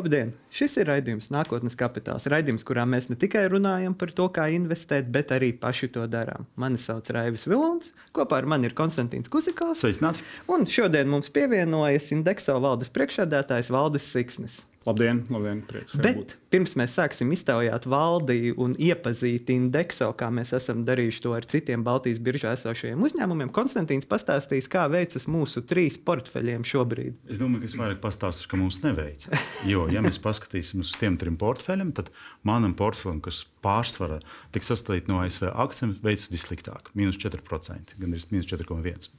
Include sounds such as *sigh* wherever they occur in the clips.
Labdien! Šis ir raidījums Nākotnes kapitāls. Raidījums, kurā mēs ne tikai runājam par to, kā investēt, bet arī paši to darām. Mani sauc Raivis Vilons, kopā ar mani ir Konstantīns Kusikovs. Sveicināti! Un šodien mums pievienojas Indekso valdes priekšsēdētājs Valdis Siksnis. Labdien, labdien prieks, Bet būt. pirms mēs sāksim iztaujāt valdi un iepazīt indeksu, kā mēs esam darījuši to ar citiem Baltijas biržā esošajiem uzņēmumiem, Konstantīns pastāstīs, kā veicas mūsu trīs portfeļiem šobrīd. Es domāju, ka es vairāk pastāstīšu, ka mums neveicas. Jo, ja mēs paskatīsimies uz tiem trim portfeļiem, tad manam portfelim, kas pārsvarā tiek sastāvīts no ASV akcijiem, veicas vissliktāk - minus 4%, gan arī minus 4,1%.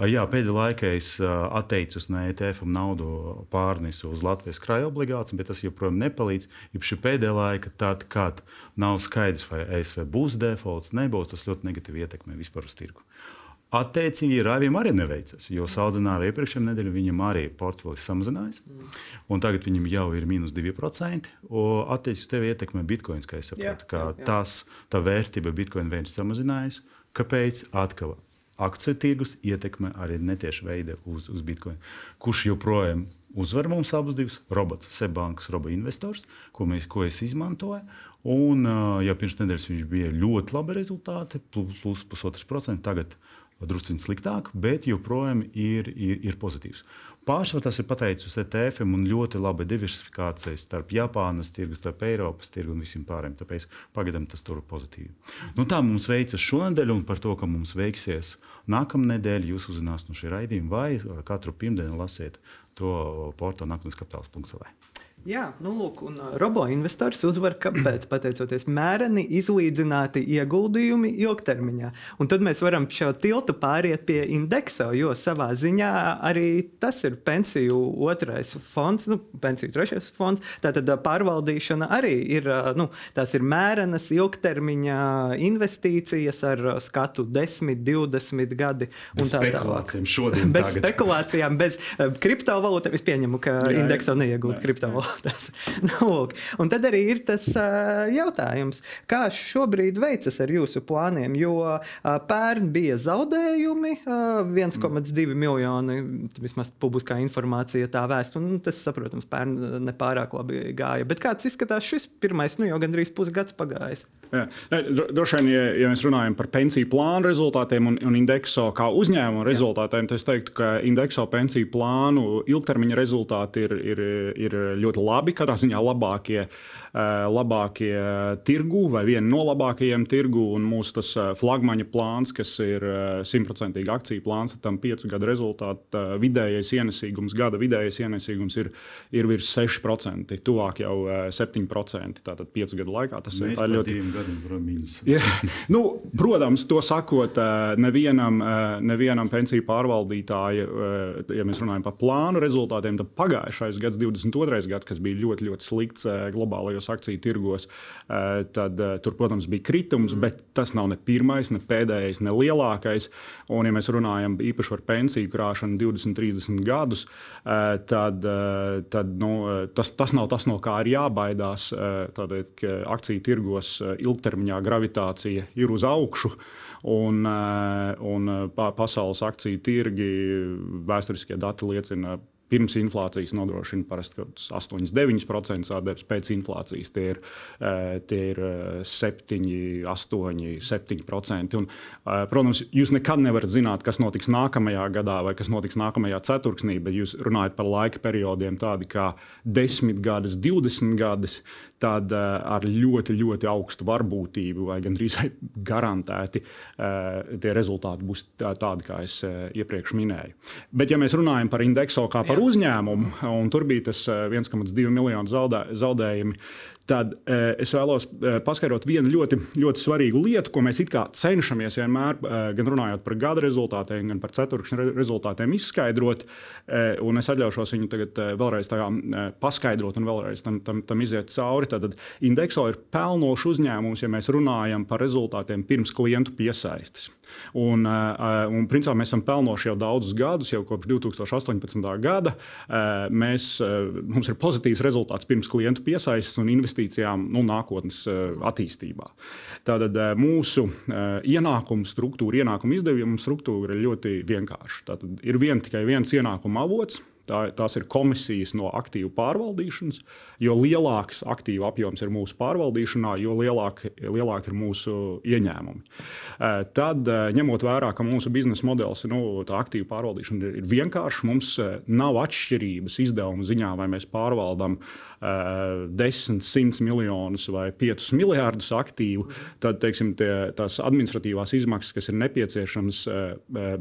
Jā, pēdējā laikā es atteicos no ETF naudu pārnesu uz Latvijas krājuma obligāciju, bet tas joprojām nepalīdz. Īpaši pēdējā laikā, tad, kad nav skaidrs, vai ASV būs defaults, nebūs, tas ļoti negatīvi ietekmē vispār uz tirgu. Attiecīgi, Rāvijam arī neveicas, jo salīdzinājumā ar iepriekšējā nedēļā viņam arī portfelis samazinājās. Tagad viņam jau ir mīnus 2%. Attiecīgi, tev ietekmē bitkoins, kā es saprotu, ka tas, tā vērtība bitkoina vērts samazinājās. Kāpēc? Atkal akciju tirgus ietekme arī netieši veida uz, uz Bitcoin. Kurš joprojām uzvar mums abus divus? Robots, Seibankas robots investors, ko, mēs, ko es izmantoju. Un jau pirms nedēļas viņš bija ļoti labi rezultāti, plus pusotrs procents. Tagad drusku sliktāk, bet joprojām ir, ir, ir pozitīvs. Pārsvarā tas ir pateicis ETF un ļoti laba diversifikācija starp Japānas tirgu, starp Eiropas tirgu un visiem pārējiem. Tāpēc pagaidām tas tur ir pozitīvi. Nu, tā mums veicas šonadēļ, un par to, ka mums veiksies nākamā nedēļa, jūs uzzināsiet no šī raidījuma, vai katru pirmdienu lasiet to portālu nākotnes kapitāls.lv. Jā, nu, lūk, un uh, robo-investors uzvar kāpēc? Pateicoties mēreni izlīdzināti ieguldījumi ilgtermiņā. Un tad mēs varam šo tiltu pāriet pie indeksa, jo savā ziņā arī tas ir pensiju otrais fonds, nu, pensiju trešais fonds. Tātad pārvaldīšana arī ir, nu, tās ir mērenas ilgtermiņa investīcijas ar skatu 10, 20 gadi. Bez spekulācijām šodien. Bez tagad. spekulācijām, bez kriptovalūtām. Es pieņemu, ka indeksa neiegūt kriptovalūtu valodās. *laughs* nu, un tad arī ir tas uh, jautājums, kā šobrīd veicas ar jūsu plāniem, jo uh, pērn bija zaudējumi uh, 1,2 miljoni, vismaz publiskā informācija tā vēst, un tas, saprotams, pērn nepārāk labi gāja. Bet kāds izskatās šis pirmais, nu jau gandrīz pusgads pagājis? Jā. Droši vien, ja, ja mēs runājam par pensiju plānu rezultātiem un, un indekso kā uzņēmuma rezultātiem, tad es teiktu, ka indekso pensiju plānu ilgtermiņa rezultāti ir, ir, ir ļoti labi, katrā ziņā labākie, eh, labākie tirgu vai viena no labākajiem tirgu. Un mūsu tas eh, flagmaņa plāns, kas ir eh, simtprocentīgi akciju plāns, tam piecu gadu rezultātā vidējais ienesīgums, gada vidējais ienesīgums ir, ir virs 6%, tuvāk jau 7%. Tātad piecu gadu laikā tas Mēs ir ļoti. Ja, nu, protams, to sakot, nevienam, nevienam pensiju pārvaldītājam, ja mēs runājam par plānu rezultātiem, tad pagājušais gads, 22. gads, kas bija ļoti, ļoti slikts eh, globālajos akciju tirgos, eh, tad eh, tur, protams, bija kritums, bet tas nav ne pirmais, ne pēdējais, ne lielākais. Un, ja mēs runājam īpaši par pensiju krāšanu 20, 30 gadus, tad, tad nu, tas, tas nav tas, no kā ir jābaidās. Tādēļ, ka akciju tirgos ilgtermiņā gravitācija ir uz augšu. Un, un pasaules akciju tirgi, vēsturiskie dati liecina pirms inflācijas nodrošina parasti 8-9% sādarbs, pēc inflācijas tie ir, tie ir 7, 8, 7%. Un, protams, jūs nekad nevarat zināt, kas notiks nākamajā gadā vai kas notiks nākamajā ceturksnī, bet jūs runājat par laika periodiem tādi kā 10 gadus, 20 gadus tad uh, ar ļoti, ļoti augstu varbūtību, vai gandrīz garantēti, uh, tie rezultāti būs tā, tādi, kā es uh, iepriekš minēju. Bet, ja mēs runājam par indeksu kā par Jā. uzņēmumu, un tur bija tas 1,2 miljonu zaudē, zaudējumi, tad uh, es vēlos uh, paskaidrot vienu ļoti, ļoti svarīgu lietu, ko mēs cenšamies vienmēr, uh, gan runājot par gada rezultātiem, gan par ceturkšņa re rezultātiem, izskaidrot. Un es atļaušos viņu tagad vēlreiz paskaidrot un vēlreiz tam, tam, tam iziet cauri. Tad indekso ir pelnošs uzņēmums, ja mēs runājam par rezultātiem pirms klientu piesaistes. Un, un principā mēs esam pelnoši jau daudzus gadus, jau kopš 2018. gada. Mēs, mums ir pozitīvs rezultāts pirms klientu piesaistes un investīcijas investīcijām nu, nākotnes eh, attīstībā. Tātad eh, mūsu eh, ienākumu struktūra, ienākumu izdevumu struktūra ir ļoti vienkārša. Tātad ir vien, tikai viens ienākuma avots, Tā, tās ir komisijas no aktīvu pārvaldīšanas. Jo lielāks aktīvu apjoms ir mūsu pārvaldīšanā, jo lielāk, lielāk ir mūsu ieņēmumi. Tad, ņemot vērā, ka mūsu biznesa modelis, nu, tā aktīva pārvaldīšana ir vienkārša, mums nav atšķirības izdevumu ziņā, vai mēs pārvaldām uh, 10, 100 miljonus vai 5 miljardus aktīvu, tad teiksim, tie, tās administratīvās izmaksas, kas ir nepieciešamas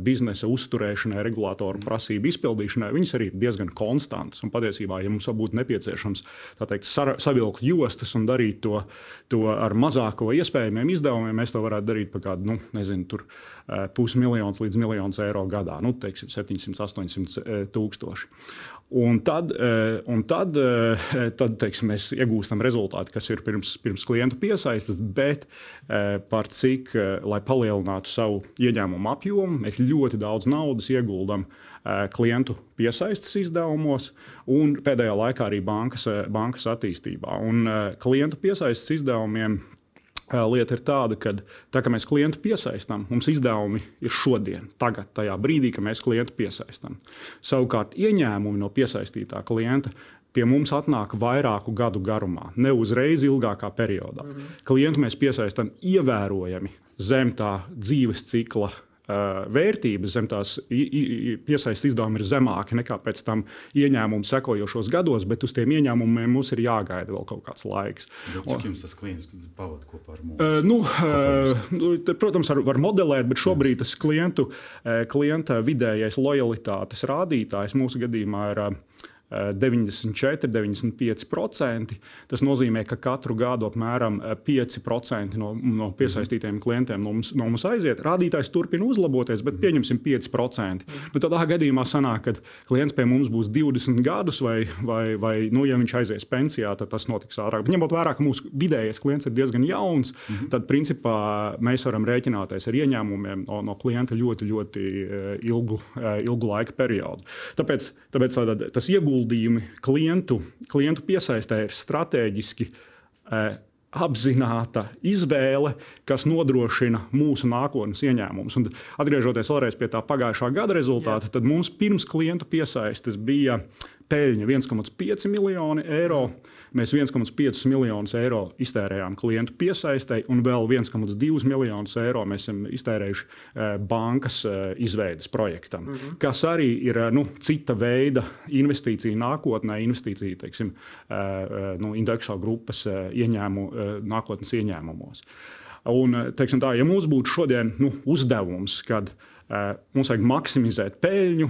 biznesa uzturēšanai, regulātoru prasību izpildīšanai, viņas arī ir diezgan konstantas. Un patiesībā, ja mums būtu nepieciešams teikt, savilkt jostas un darīt to, to ar mazāko iespējamiem izdevumiem, mēs to varētu darīt par kādu, nu, nezinu, tur pusmiljons līdz miljonus eiro gadā, nu, teiksim, 700, 800 tūkstoši. Un tad, un tad, *laughs* tad teiksim, mēs iegūstam rezultātu, kas ir pirms, pirms klientu piesaistes, bet par cik, lai palielinātu savu ieņēmumu apjomu, mēs ļoti daudz naudas ieguldam klientu piesaistes izdevumos un pēdējā laikā arī bankas, bankas attīstībā. Un klientu piesaistes izdevumiem Lieta ir tāda, ka tā, mēs klientu piesaistām, mums izdevumi ir šodien, tagad, tajā brīdī, kad mēs klientu piesaistām. Savukārt ieņēmumi no piesaistītā klienta pie mums atnāk vairāku gadu garumā, ne uzreiz ilgākā periodā. Mm -hmm. Klientu mēs piesaistām ievērojami zem tā dzīves cikla vērtības zem tās piesaistes izdevumi ir zemāki nekā pēc tam ieņēmumu sekojošos gados, bet uz tiem ieņēmumiem mums ir jāgaida vēl kaut kāds laiks. Bet cik jums tas klients pavadīja kopā ar mums? Uh, nu, uh, protams, var, var modelēt, bet šobrīd tas klientu, klienta vidējais lojalitātes rādītājs mūsu gadījumā ir. Uh, 94, 95%. Tas nozīmē, ka katru gadu apmēram 5% no, no piesaistītajiem klientiem no mums, no mums aiziet. Rādītājs turpina uzlaboties, bet pieņemsim 5%. Nu, tādā gadījumā sanāk, ka klients pie mums būs 20 gadus, vai, vai, vai nu, ja viņš aizies pensijā, tad tas notiks ātrāk. Bet ņemot vērā, ka mūsu vidējais klients ir diezgan jauns, mm -hmm. tad principā mēs varam rēķināties ar ieņēmumiem no, no klienta ļoti, ļoti ilgu, ilgu laika periodu. Tāpēc, tāpēc tā, tas ieguldījums ieguldījumi klientu, klientu piesaistē ir strateģiski eh, apzināta izvēle, kas nodrošina mūsu nākotnes ieņēmumus. Un atgriežoties vēlreiz pie tā pagājušā gada rezultāta, Jā. tad mums pirms klientu piesaistes bija peļņa 1,5 miljoni eiro. Mēs 1,5 miljonus eiro iztērējām klientu piesaistei, un vēl 1,2 miljonus eiro mēs esam iztērējuši eh, bankas eh, izveidas projektam, mm -hmm. kas arī ir eh, nu, cita veida investīcija nākotnē, investīcija teiksim, nu, indeksa grupas ieņēmu, nākotnes ieņēmumos. Un, teiksim, tā, ja mums būtu šodien nu, uzdevums, kad mums vajag maksimizēt peļņu,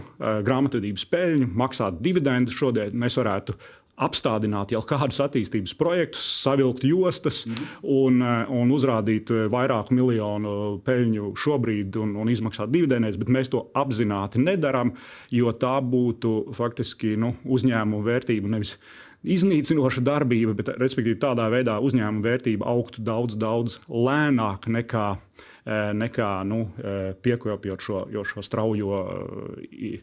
grāmatvedības peļņu, maksāt dividendus šodien, mēs varētu apstādināt jau kādus attīstības projektus, savilkt jostas mm un, eh, un uzrādīt eh, vairāku miljonu peļņu šobrīd un, un izmaksāt dividendēs, bet mēs to apzināti nedarām, jo tā būtu faktiski nu, uzņēmuma vērtība nevis iznīcinoša darbība, bet respektīvi tādā veidā uzņēmuma vērtība augtu daudz, daudz lēnāk nekā Eh, nekā nu, eh, piekopjot šo, šo straujo eh,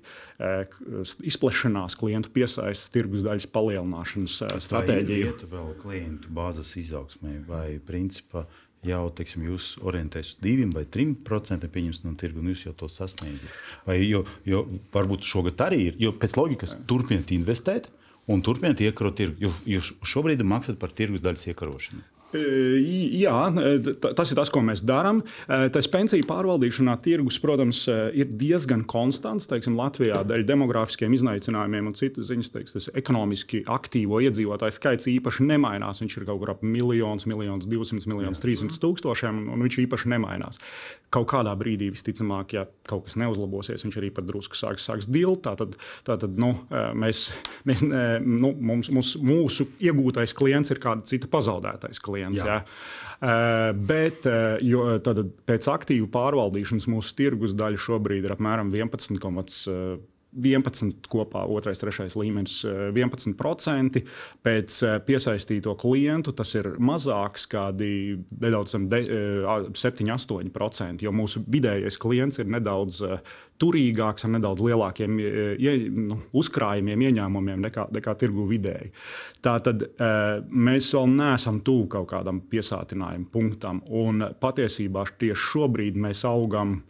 izplešanās, klientu piesaistes, tirgus daļas palielināšanas stratēģiju. Tā ir vēl klientu bāzes izaugsmē vai principā jau teiksim, jūs orientēties uz 2 vai 3% no tirgus, un jūs jau to sasniedzat. Vai, jo, jo varbūt šogad arī ir, jo pēc loģikas turpiniet investēt un turpiniet iekarot tirgu, jo, jo šobrīd maksāt par tirgus daļas iekarošanu. Jā, tas ir tas, ko mēs darām. Tas pensiju pārvaldīšanā tirgus, protams, ir diezgan konstants. Teiksim, Latvijā dēļ demogrāfiskiem izaicinājumiem un citas ziņas, teiks, tas ekonomiski aktīvo iedzīvotāju skaits īpaši nemainās. Viņš ir kaut kur ap miljons, miljons, 200, miljonus, 300 tūkstošiem, un viņš īpaši nemainās. Kaut kādā brīdī, visticamāk, ja kaut kas neuzlabosies, viņš arī pat drusku sāks, sāks dilt. Tātad, tātad nu, mēs, mēs, nu, mums, mums, mūsu iegūtais klients ir kāda cita pazaudētais klients klients. Jā. Jā. Uh, bet uh, jo, tad, pēc aktīvu pārvaldīšanas mūsu tirgus daļa šobrīd ir apmēram 11,5 11 kopā, otrais, trešais līmenis 11%. Eh, Pēc eh, piesaistīto klientu tas ir mazāks, kādi nedaudz 7-8%, jo mūsu vidējais klients ir nedaudz eh, turīgāks, ar nedaudz lielākiem ie, nu, uzkrājumiem, ieņēmumiem nekā, nekā tirgu vidēji. Tātad mēs vēl neesam tuvu kaut kādam piesātinājuma punktam, un patiesībā tieši šobrīd mēs augam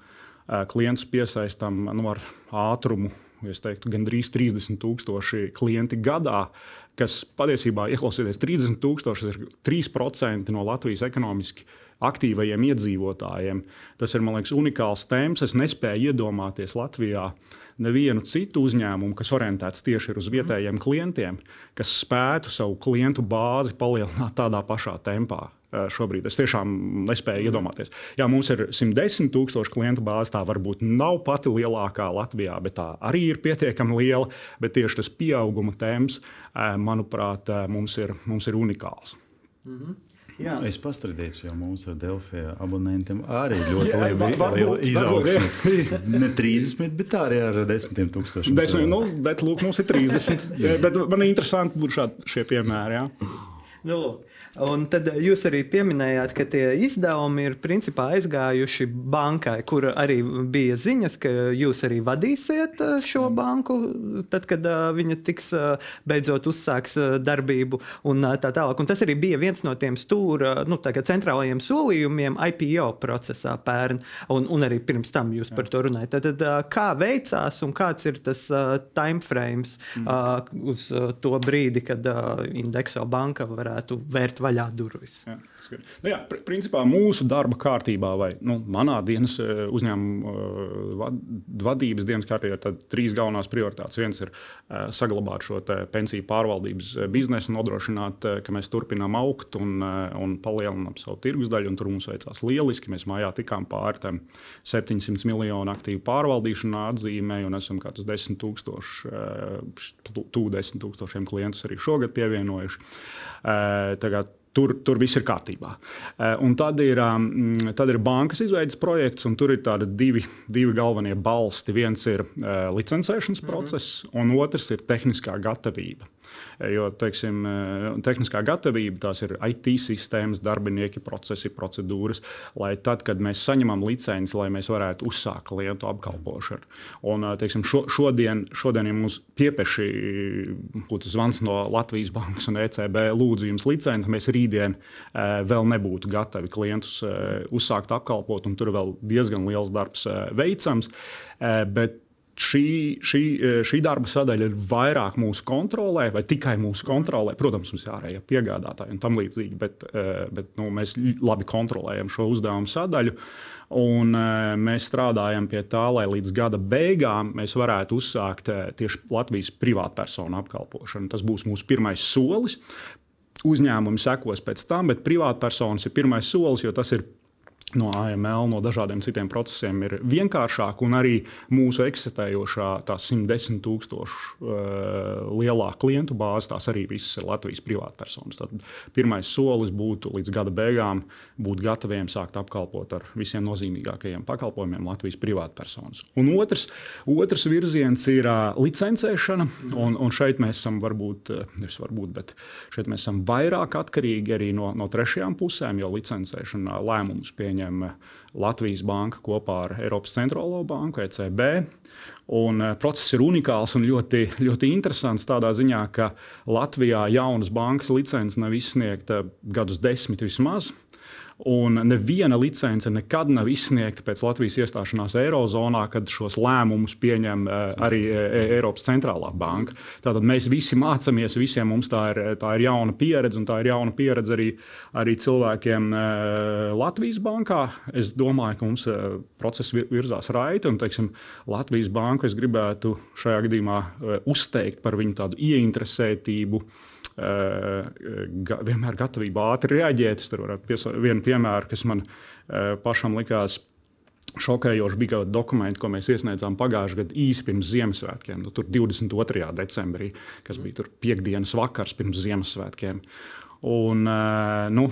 klientus piesaistām nu, ar ātrumu es teiktu, gandrīz 30 tūkstoši klienti gadā, kas patiesībā, ieklausieties, 30 tūkstoši ir 3% no Latvijas ekonomiski aktīvajiem iedzīvotājiem. Tas ir, man liekas, unikāls temps. Es nespēju iedomāties Latvijā nevienu citu uzņēmumu, kas orientēts tieši uz vietējiem klientiem, kas spētu savu klientu bāzi palielināt tādā pašā tempā. Eh, šobrīd es tiešām nespēju iedomāties. Jā, mums ir 110 tūkstoši klientu bāze. Tā varbūt nav pati lielākā Latvijā, bet tā arī ir pietiekami liela. Bet tieši tas pieauguma temps, eh, manuprāt, eh, mums ir, mums ir unikāls. Mm -hmm. Jā. Es pastrādīju, jo mums ar Delfiju abonentiem arī ļoti liela izaugsme. *laughs* Ne 30, bet arī ar 10 tūkstošiem. Desmit, nu, bet lūk, mums ir 30. bet man ir interesanti būt šie piemēri. Jā. Nu, Un tad jūs arī pieminējāt, ka tie izdevumi ir principā aizgājuši bankai, kur arī bija ziņas, ka jūs arī vadīsiet uh, šo banku, tad, kad uh, viņa tiks uh, beidzot uzsāks darbību un tā tālāk. Un tas arī bija viens no tiem stūra nu, centrālajiem solījumiem IPO procesā pērn, un, un arī pirms tam jūs par to runājat. Tad, tad kā veicās un kāds ir tas timeframes mm. uz to brīdi, kad Indexo banka varētu vērt vaļā durvis. Jā, nu, jā, principā mūsu darba kārtībā, vai nu, manā dienas eh, uzņēmuma eh, vadības dienas kārtībā, ir trīs galvenās prioritātes. Viens ir uh, saglabāt šo pensiju pārvaldības biznesu, nodrošināt, ka mēs turpinām augt un, un palielinām savu tirgus daļu. Tur mums veicās lieliski. Mēs mājā tikām pāri tam 700 miljonu aktīvu pārvaldīšanā atzīmē, un esam kā tas 10 tūkstoši, tuvu 10 tūkstošiem klientus arī šogad pievienojuši. Tagad Tur, tur viss ir kārtībā. Eh, un tad ir, um, tad ir bankas izveidas projekts, un tur ir divi, divi galvenie balsti. Viens ir uh, licencēšanas process, mm -hmm. un otrs ir tehniskā gatavība. Jo teiksim, tehniskā gatavība, tās ir IT sistēmas, darbinieki, procesi, procedūras, lai tad, kad mēs saņemam licenci, lai mēs varētu uzsākt klientu apkalpošanu. Un, teiksim, šo, šodien, šodien, ja mums piepieši būtu zvans no Latvijas Bankas un ECB, lūdzu, jums licenci, mēs rītdien vēl nebūtu gatavi klientus uzsākt apkalpot, un tur vēl diezgan liels darbs veicams. Bet šī, šī, eh, šī darba sadaļa ir vairāk mūsu kontrolē, vai tikai mūsu kontrolē. Protams, mums ir ārējie piegādātāji un tam līdzīgi, bet, eh, bet nu, mēs labi kontrolējam šo uzdevumu sadaļu. Un, uh, mēs strādājam pie tā, lai līdz gada beigām mēs varētu uzsākt tieši Latvijas privātpersonu apkalpošanu. Tas būs mūsu pirmais solis. Uzņēmumi sekos pēc tam, bet privātpersonas ir pirmais solis, jo tas ir no AML, no dažādiem citiem procesiem ir vienkāršāk, un arī mūsu eksistējošā 110 tūkstošu uh, lielā klientu bāze, tās arī visas ir Latvijas privātpersonas. Tad pirmais solis būtu līdz gada beigām būt gataviem sākt apkalpot ar visiem nozīmīgākajiem pakalpojumiem Latvijas privātpersonas. Un otrs, otrs virziens ir uh, licencēšana, un, un šeit mēs esam varbūt, nevis varbūt, bet šeit mēs esam vairāk atkarīgi arī no, no trešajām pusēm, jo licencēšana lēmumus pieņem pieņem Latvijas banka kopā ar Eiropas centrālo banku, ECB. Un eh, process ir unikāls un ļoti, ļoti interesants tādā ziņā, ka Latvijā jaunas bankas licences nav izsniegta gadus desmit vismaz. Un neviena licence nekad nav izsniegta pēc Latvijas iestāšanās Eirozonā, kad šos lēmumus pieņem eh, arī eh, Eiropas centrālā banka. Tātad mēs visi mācāmies, visiem mums tā ir, tā ir jauna pieredze, un tā ir jauna pieredze arī, arī cilvēkiem eh, Latvijas bankā. Es domāju, ka mums process virzās raiti, un teiksim, Latvijas banku es gribētu šajā gadījumā uzteikt par viņu tādu ieinteresētību. Vienmēr gatavība ātri reaģēt. Es tur varētu piesaukt vienu piemēru, kas man uh, pašam likās. Šokējoši bija dokumenti, ko mēs iesniedzām pagājušajā gadā īsi pirms Ziemassvētkiem, nu, 22. decembrī, kas bija piekdienas vakars pirms Ziemassvētkiem. Un, uh, nu,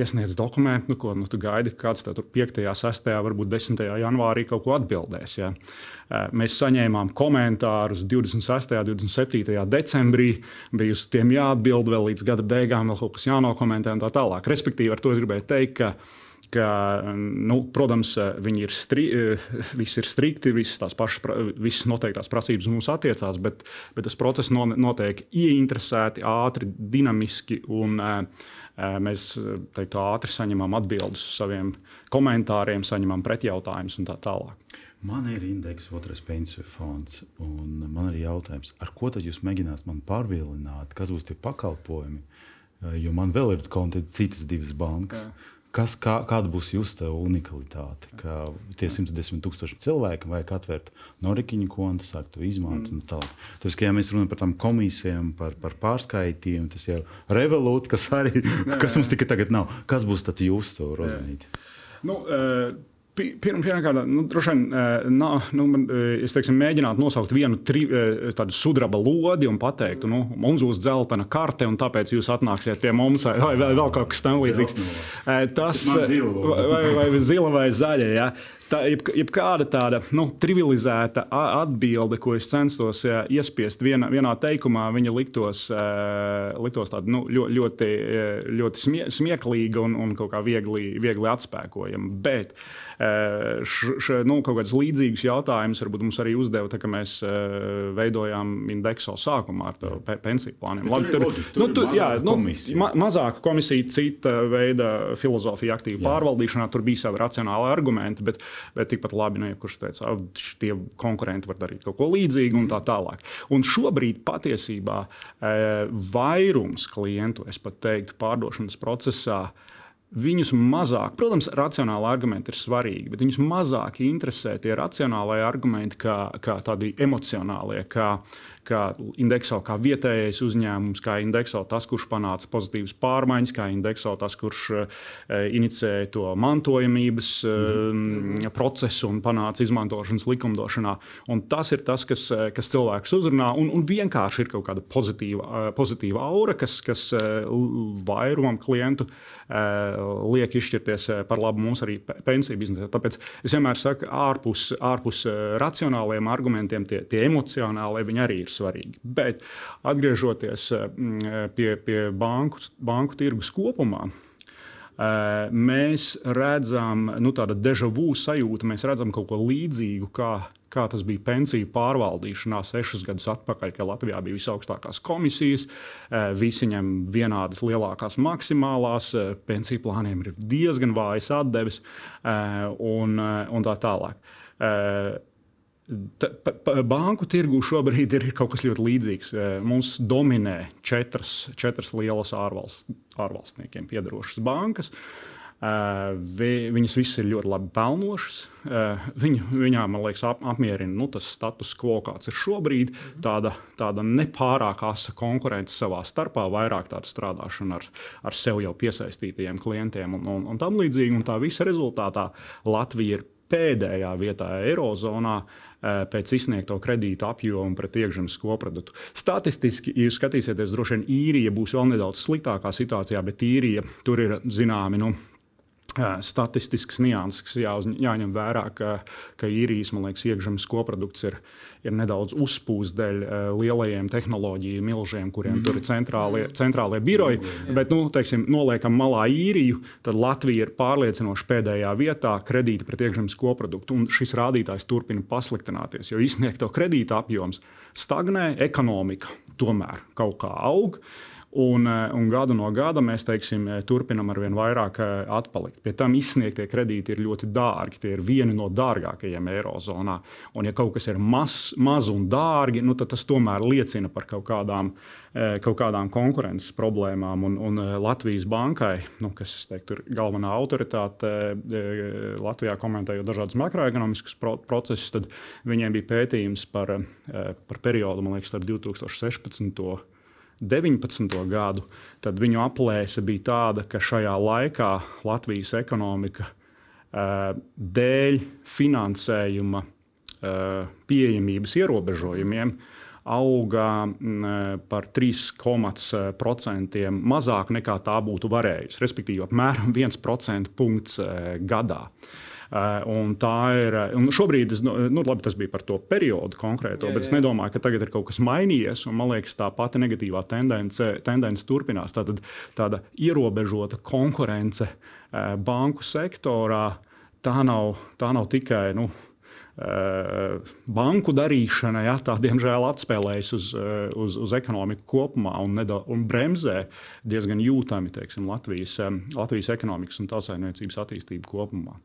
iesniedz dokumentu, nu, ko nu, tu gaidi, kāds tur 5, 6, varbūt 10. janvārī kaut ko atbildēs. Ja. Uh, mēs saņēmām komentārus 26. un 27. decembrī. Bija uz tiem jāatbild vēl līdz gada beigām, vēl kaut kas jānokomentē un tā tālāk. Respektīvi, ar to es gribēju teikt, ka ka, nu, protams, viņi ir, stri, *laughs* viss ir strikti, visas tās pašas, visas noteiktās prasības mums attiecās, bet, bet tas process notiek ieinteresēti, ātri, dinamiski. Un, Mēs teiktu, ātri saņemam atbildes uz saviem komentāriem, saņemam pretjautājumus un tā tālāk. Man ir indeks, otrais pensiju fonds, un man ir jautājums, ar ko tad jūs mēģināsiet man pārvielināt, kas būs tie pakalpojumi? Jo man vēl ir konti citas divas bankas. Jā. Kas, kā, kāda būs jūsu unikalitāte? Kā tie 110 tūkstoši cilvēki vajag atvērt norikiņu kontu, sākt to izmantot mm. un tā. Tas, ka ja mēs runājam par tām komisijām, par, par pārskaitījumu, tas jau ir revolūts, kas arī, *laughs* kas mums tikai tagad nav. Kas būs tad jūsu rozonīte? Nu, uh Pirmkārt, nu, droši vien nav, nu, man, es teiksim, mēģinātu nosaukt vienu tri, tādu sudraba lodi un pateikt, nu, mums būs dzeltena karte, un tāpēc jūs atnāksiet pie mums, vai vēl, vēl kaut kas tamlīdzīgs. Tas vai, vai zila vai zaļa. Ja? Tā ir jeb, jebkāda tāda nu, trivializēta atbilde, ko es censtos ja, iespiest vienā, vienā teikumā, viņa liktos, uh, liktos tāda, nu, ļoti, ļoti smie, smieklīga un, un kaut kā viegli, viegli atspēkojama. Bet uh, š, š, nu, kaut kādus līdzīgus jautājumus varbūt mums arī uzdeva, tā, kad mēs uh, veidojām indeksu sākumā ar pe, pensiju plāniem. Labi, tur, loģi, tur, nu, tur, jā, nu, ma, mazāka komisija, cita veida filozofija, aktīva jā. pārvaldīšanā, tur bija savi racionāli argumenti. Bet, bet tikpat labi, nu, ja kurš teica, ka tie konkurenti var darīt kaut ko līdzīgu un tā tālāk. Un šobrīd patiesībā e, vairums klientu, es pat teiktu, pārdošanas procesā. Viņus mazāk, protams, racionāli argumenti ir svarīgi, bet viņus mazāk interesē tie racionālie argumenti, kā, kā tādi emocionālie, kā, kā indekso kā vietējais uzņēmums, kā indekso tas, kurš panāca pozitīvas pārmaiņas, kā indekso tas, kurš uh, inicēja to mantojamības uh, procesu un panāca izmantošanas likumdošanā. Un tas ir tas, kas, eh, kas cilvēkus uzrunā, un, un vienkārši ir kaut kāda pozitīva, pozitīva aura, kas, kas vairumam klientu liek izšķirties par labu mums arī pensiju biznesā. Tāpēc es vienmēr saku, ārpus, ārpus racionāliem argumentiem, tie, tie emocionālie, arī ir svarīgi. Bet atgriežoties mm, pie, pie banku, banku tirgus kopumā, eh, mēs redzam nu, tādu deja vu sajūtu, mēs redzam kaut ko līdzīgu. Kā, kā tas bija pensiju pārvaldīšanā sešus gadus atpakaļ, kad Latvijā bija visaugstākās komisijas, eh, visi ņem vienādas lielākās maksimālās, eh, pensiju plāniem ir diezgan vājas atdeves un, un tā tālāk. Banku tirgu šobrīd ir kaut kas ļoti līdzīgs. Mums dominē četras, četras lielas ārvalst, ārvalstniekiem piedarošas bankas. Uh, vi, viņas visas ir ļoti labi pelnošas. Viņu, viņām, man liekas, ap, apmierina nu, tas status quo, kāds ir šobrīd. Tāda, tāda nepārāk asa konkurence savā starpā, vairāk tāda strādāšana ar, ar sev jau piesaistītajiem klientiem un, un, un tam līdzīgi. Un tā visa rezultātā Latvija ir pēdējā vietā Eirozonā pēc izsniegto kredītu apjomu pret iekšzemes koproduktu. Statistiski, ja skatīsieties, droši vien īrija būs vēl nedaudz sliktākā situācijā, bet īrija tur ir zināmi. Nu, statistiskas nianses, kas jāuz, jāņem vērā, ka, ka īrijas liekas, iekšzemes koprodukts ir, ir nedaudz uzpūsts dēļ uh, lielajiem tehnoloģiju milžiem, kuriem mm -hmm. tur ir centrālie, centrālie biroji. Mm -hmm. Bet, nu, teiksim, noliekam malā īriju, tad Latvija ir pārliecinoši pēdējā vietā kredīti pret iekšzemes koproduktu. Un šis rādītājs turpina pasliktināties, jo izsniegto kredīta apjoms stagnē, ekonomika tomēr kaut kā aug. Uh, Un, eh, un gadu no gada mēs teiksim, eh, turpinām ar vien vairāk eh, atpalikt. Pie tam izsniegtie kredīti ir ļoti dārgi. Tie ir vieni no dārgākajiem Eirozonā. Un, ja kaut kas ir maz, maz un dārgi, nu, tad tas tomēr liecina par kaut kādām, kaut kādām konkurences problēmām. Un, un Latvijas bankai, nu, kas teiktu, ir galvenā autoritāte Latvijā, komentējot dažādas makroekonomiskas procesus, tad viņiem bija pētījums par, par periodu, man liekas, starp 2016. 19. gadu, tad viņu aplēse bija tāda, ka šajā laikā Latvijas ekonomika dēļ finansējuma pieejamības ierobežojumiem auga par 3,5% mazāk nekā tā būtu varējusi, respektīvi apmēram 1% punkts gadā. Un tā ir. Un šobrīd es, nu, labi, tas bija par to periodu konkrēto, jā, bet es jā. nedomāju, ka tagad ir kaut kas mainījies. Man liekas, tā pati negatīvā tendence, tendence turpinās. Tātad tāda ierobežota konkurence banku sektorā. Tā nav, tā nav tikai nu, Eh, banku darīšana, ja, tā diemžēl atspēlējas uz, eh, uz, uz ekonomiku kopumā un, nedo, un bremzē diezgan jūtami teiksim, Latvijas, eh, Latvijas ekonomikas un tautsājumniecības attīstību kopumā.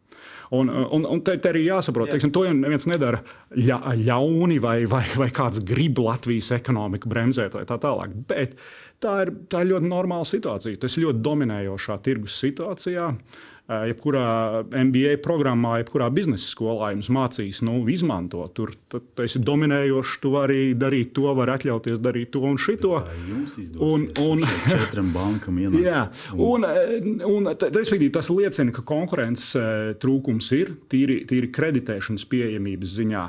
Un, un, un te, te arī jāsaprot, ka to jau neviens nedara ļa, ļauni vai, vai, vai kāds grib Latvijas ekonomiku bremzēt vai tā tālāk. Bet tā ir, tā ir ļoti normāla situācija. Tas ir ļoti dominējošā tirgus situācijā. Uh, jebkurā MBA programmā, jebkurā biznesa skolā jums mācīs, nu, izmantot. Tur tu esi dominējošs, tu vari darīt to, vari atļauties darīt to un šito. Un, un četrām bankām *laughs* ienākt. Jā, un, un, respektīvi, tas liecina, ka konkurences trūkums ir tīri, tīri kreditēšanas pieejamības ziņā.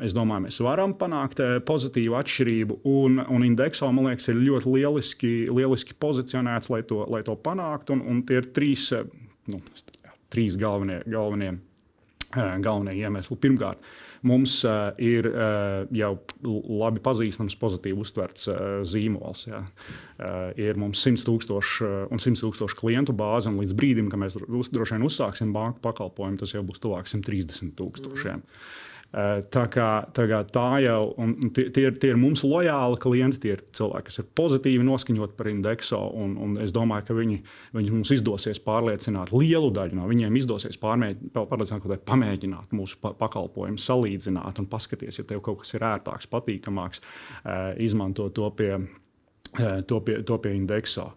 Es domāju, mēs varam panākt pozitīvu atšķirību, un, un indekso, man liekas, ir ļoti lieliski, lieliski pozicionēts, lai to, lai to panāktu. Un, un tie ir trīs nu, trīs galvenie, galvenie, galvenie iemesli. Pirmkārt, mums uh, ir uh, jau labi pazīstams, pozitīvi uztverts uh, zīmols. Ja. Uh, ir mums 100 tūkstoši uh, un 100 tūkstoši klientu bāze, un līdz brīdim, kad mēs droši vien uzsāksim banku pakalpojumu, tas jau būs tuvāk 130 tūkstošiem. Mm. Eh, tā, kā, tā, kā tā jau tie, tie, ir, tie ir mums lojāli klienti, tie ir cilvēki, kas ir pozitīvi noskaņoti par indeksu. Es domāju, ka viņi, viņi mums izdosies pārliecināt lielu daļu no viņiem, izdosies pārliecināt, pamēģināt mūsu pakalpojumu, salīdzināt un paskatīties, ja tev kaut kas ir ērtāks, patīkamāks, eh, izmantot to pie To pie, to pie indeksa.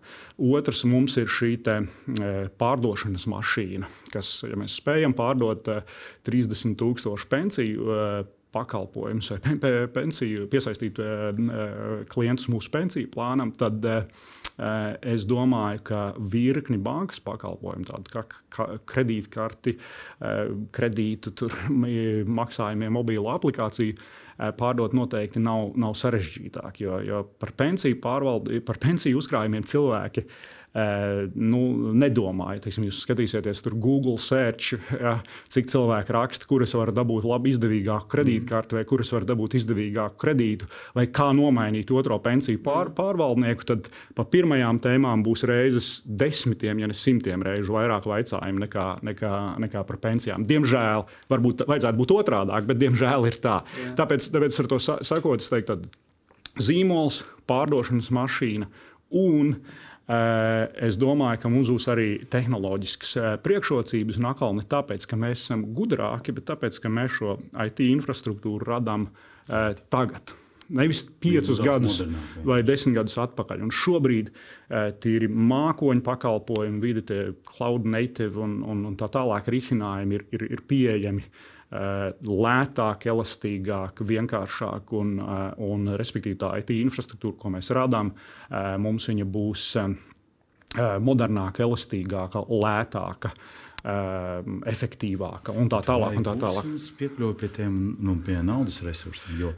Otrs mums ir šī te, pārdošanas mašīna, kas, ja mēs spējam pārdot 30,000 pensiju pakalpojumus vai pensiju, piesaistīt klientus mūsu pensiju plānam, tad es domāju, ka virkni bankas pakalpojumu, tādu kā kredītkarti, kredītu, maksājumiem, mobilo aplikāciju Eh, pārdot noteikti nav, nav sarežģītāk. Jo, jo par pensiju pārvaldi, par pensiju uzkrājumiem cilvēki eh, nu, nedomāja. Teiksim, jūs skatīsieties, tur Google search, ja, cik cilvēki raksta, kuras var dabūt labi izdevīgāku kredītkarti, vai kuras var dabūt izdevīgāku kredītu, vai kā nomainīt otro pensiju pār, pārvaldnieku. Tad pa pirmajām tēmām būs reizes desmitiem, ja ne simtiem reižu vairāk jautājumu nekā, nekā, nekā par pensijām. Diemžēl, varbūt vajadzētu būt otrādāk, bet diemžēl ir tā. Jā. Tāpēc tāpēc, ar to sakot, es teiktu, zīmols, pārdošanas mašīna un Uh, es domāju, ka mums būs arī tehnoloģiskas uh, priekšrocības, un atkal ne tāpēc, ka mēs esam gudrāki, bet tāpēc, ka mēs šo IT infrastruktūru radām uh, tagad. Nevis piecus gadus modernāk, vai desmit gadus atpakaļ. Un šobrīd tīri mākoņu pakalpojumu, vidi, cloud native un, un, un tā tālāk risinājumi ir, ir, ir pieejami uh, Eh, lētāk, elastīgāk, vienkāršāk un, eh, un respektīvi tā IT infrastruktūra, ko mēs radām, eh, mums viņa būs modernāka, elastīgāka, lētāka. Efektīvāka un tā tālāk. Un tā tālāk. Jūs piekļuvat pie tiem nu, pie naudas resursiem, jo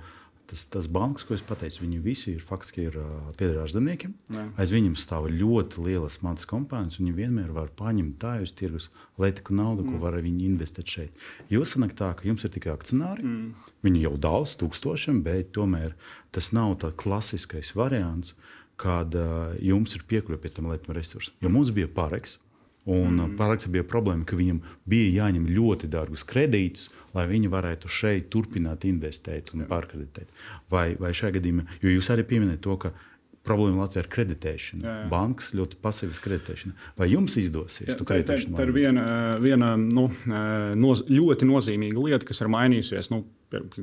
tas, tas banks, ko es pateicu, viņi visi ir faktiski ir, uh, pieder ārzemniekiem. Aiz viņiem stāv ļoti lielas manas kompānijas, viņi vienmēr var paņemt tā uz tirgus lētāku naudu, mm. ko var viņi investēt šeit. Jo sanāk tā, ka jums ir tikai akcionāri, mm. viņi jau daudz tūkstošiem, bet tomēr tas nav tāds klasiskais variants, kad uh, jums ir piekļuve pie tam lietām resursiem. Jo mums bija pareks, Un mm. Pārāks bija problēma, ka viņam bija jāņem ļoti dārgus kredītus, lai viņi varētu šeit turpināt investēt un pārkreditēt. Vai, vai šajā gadījumā, jo jūs arī pieminējat to, ka problēma Latvijā ir kreditēšana. Jā, jā. Bankas ļoti pasīvas kreditēšana. Vai jums izdosies jā, tā, tā, tā ir viena, viena nu, noz, ļoti nozīmīga lieta, kas ir mainījusies. Nu,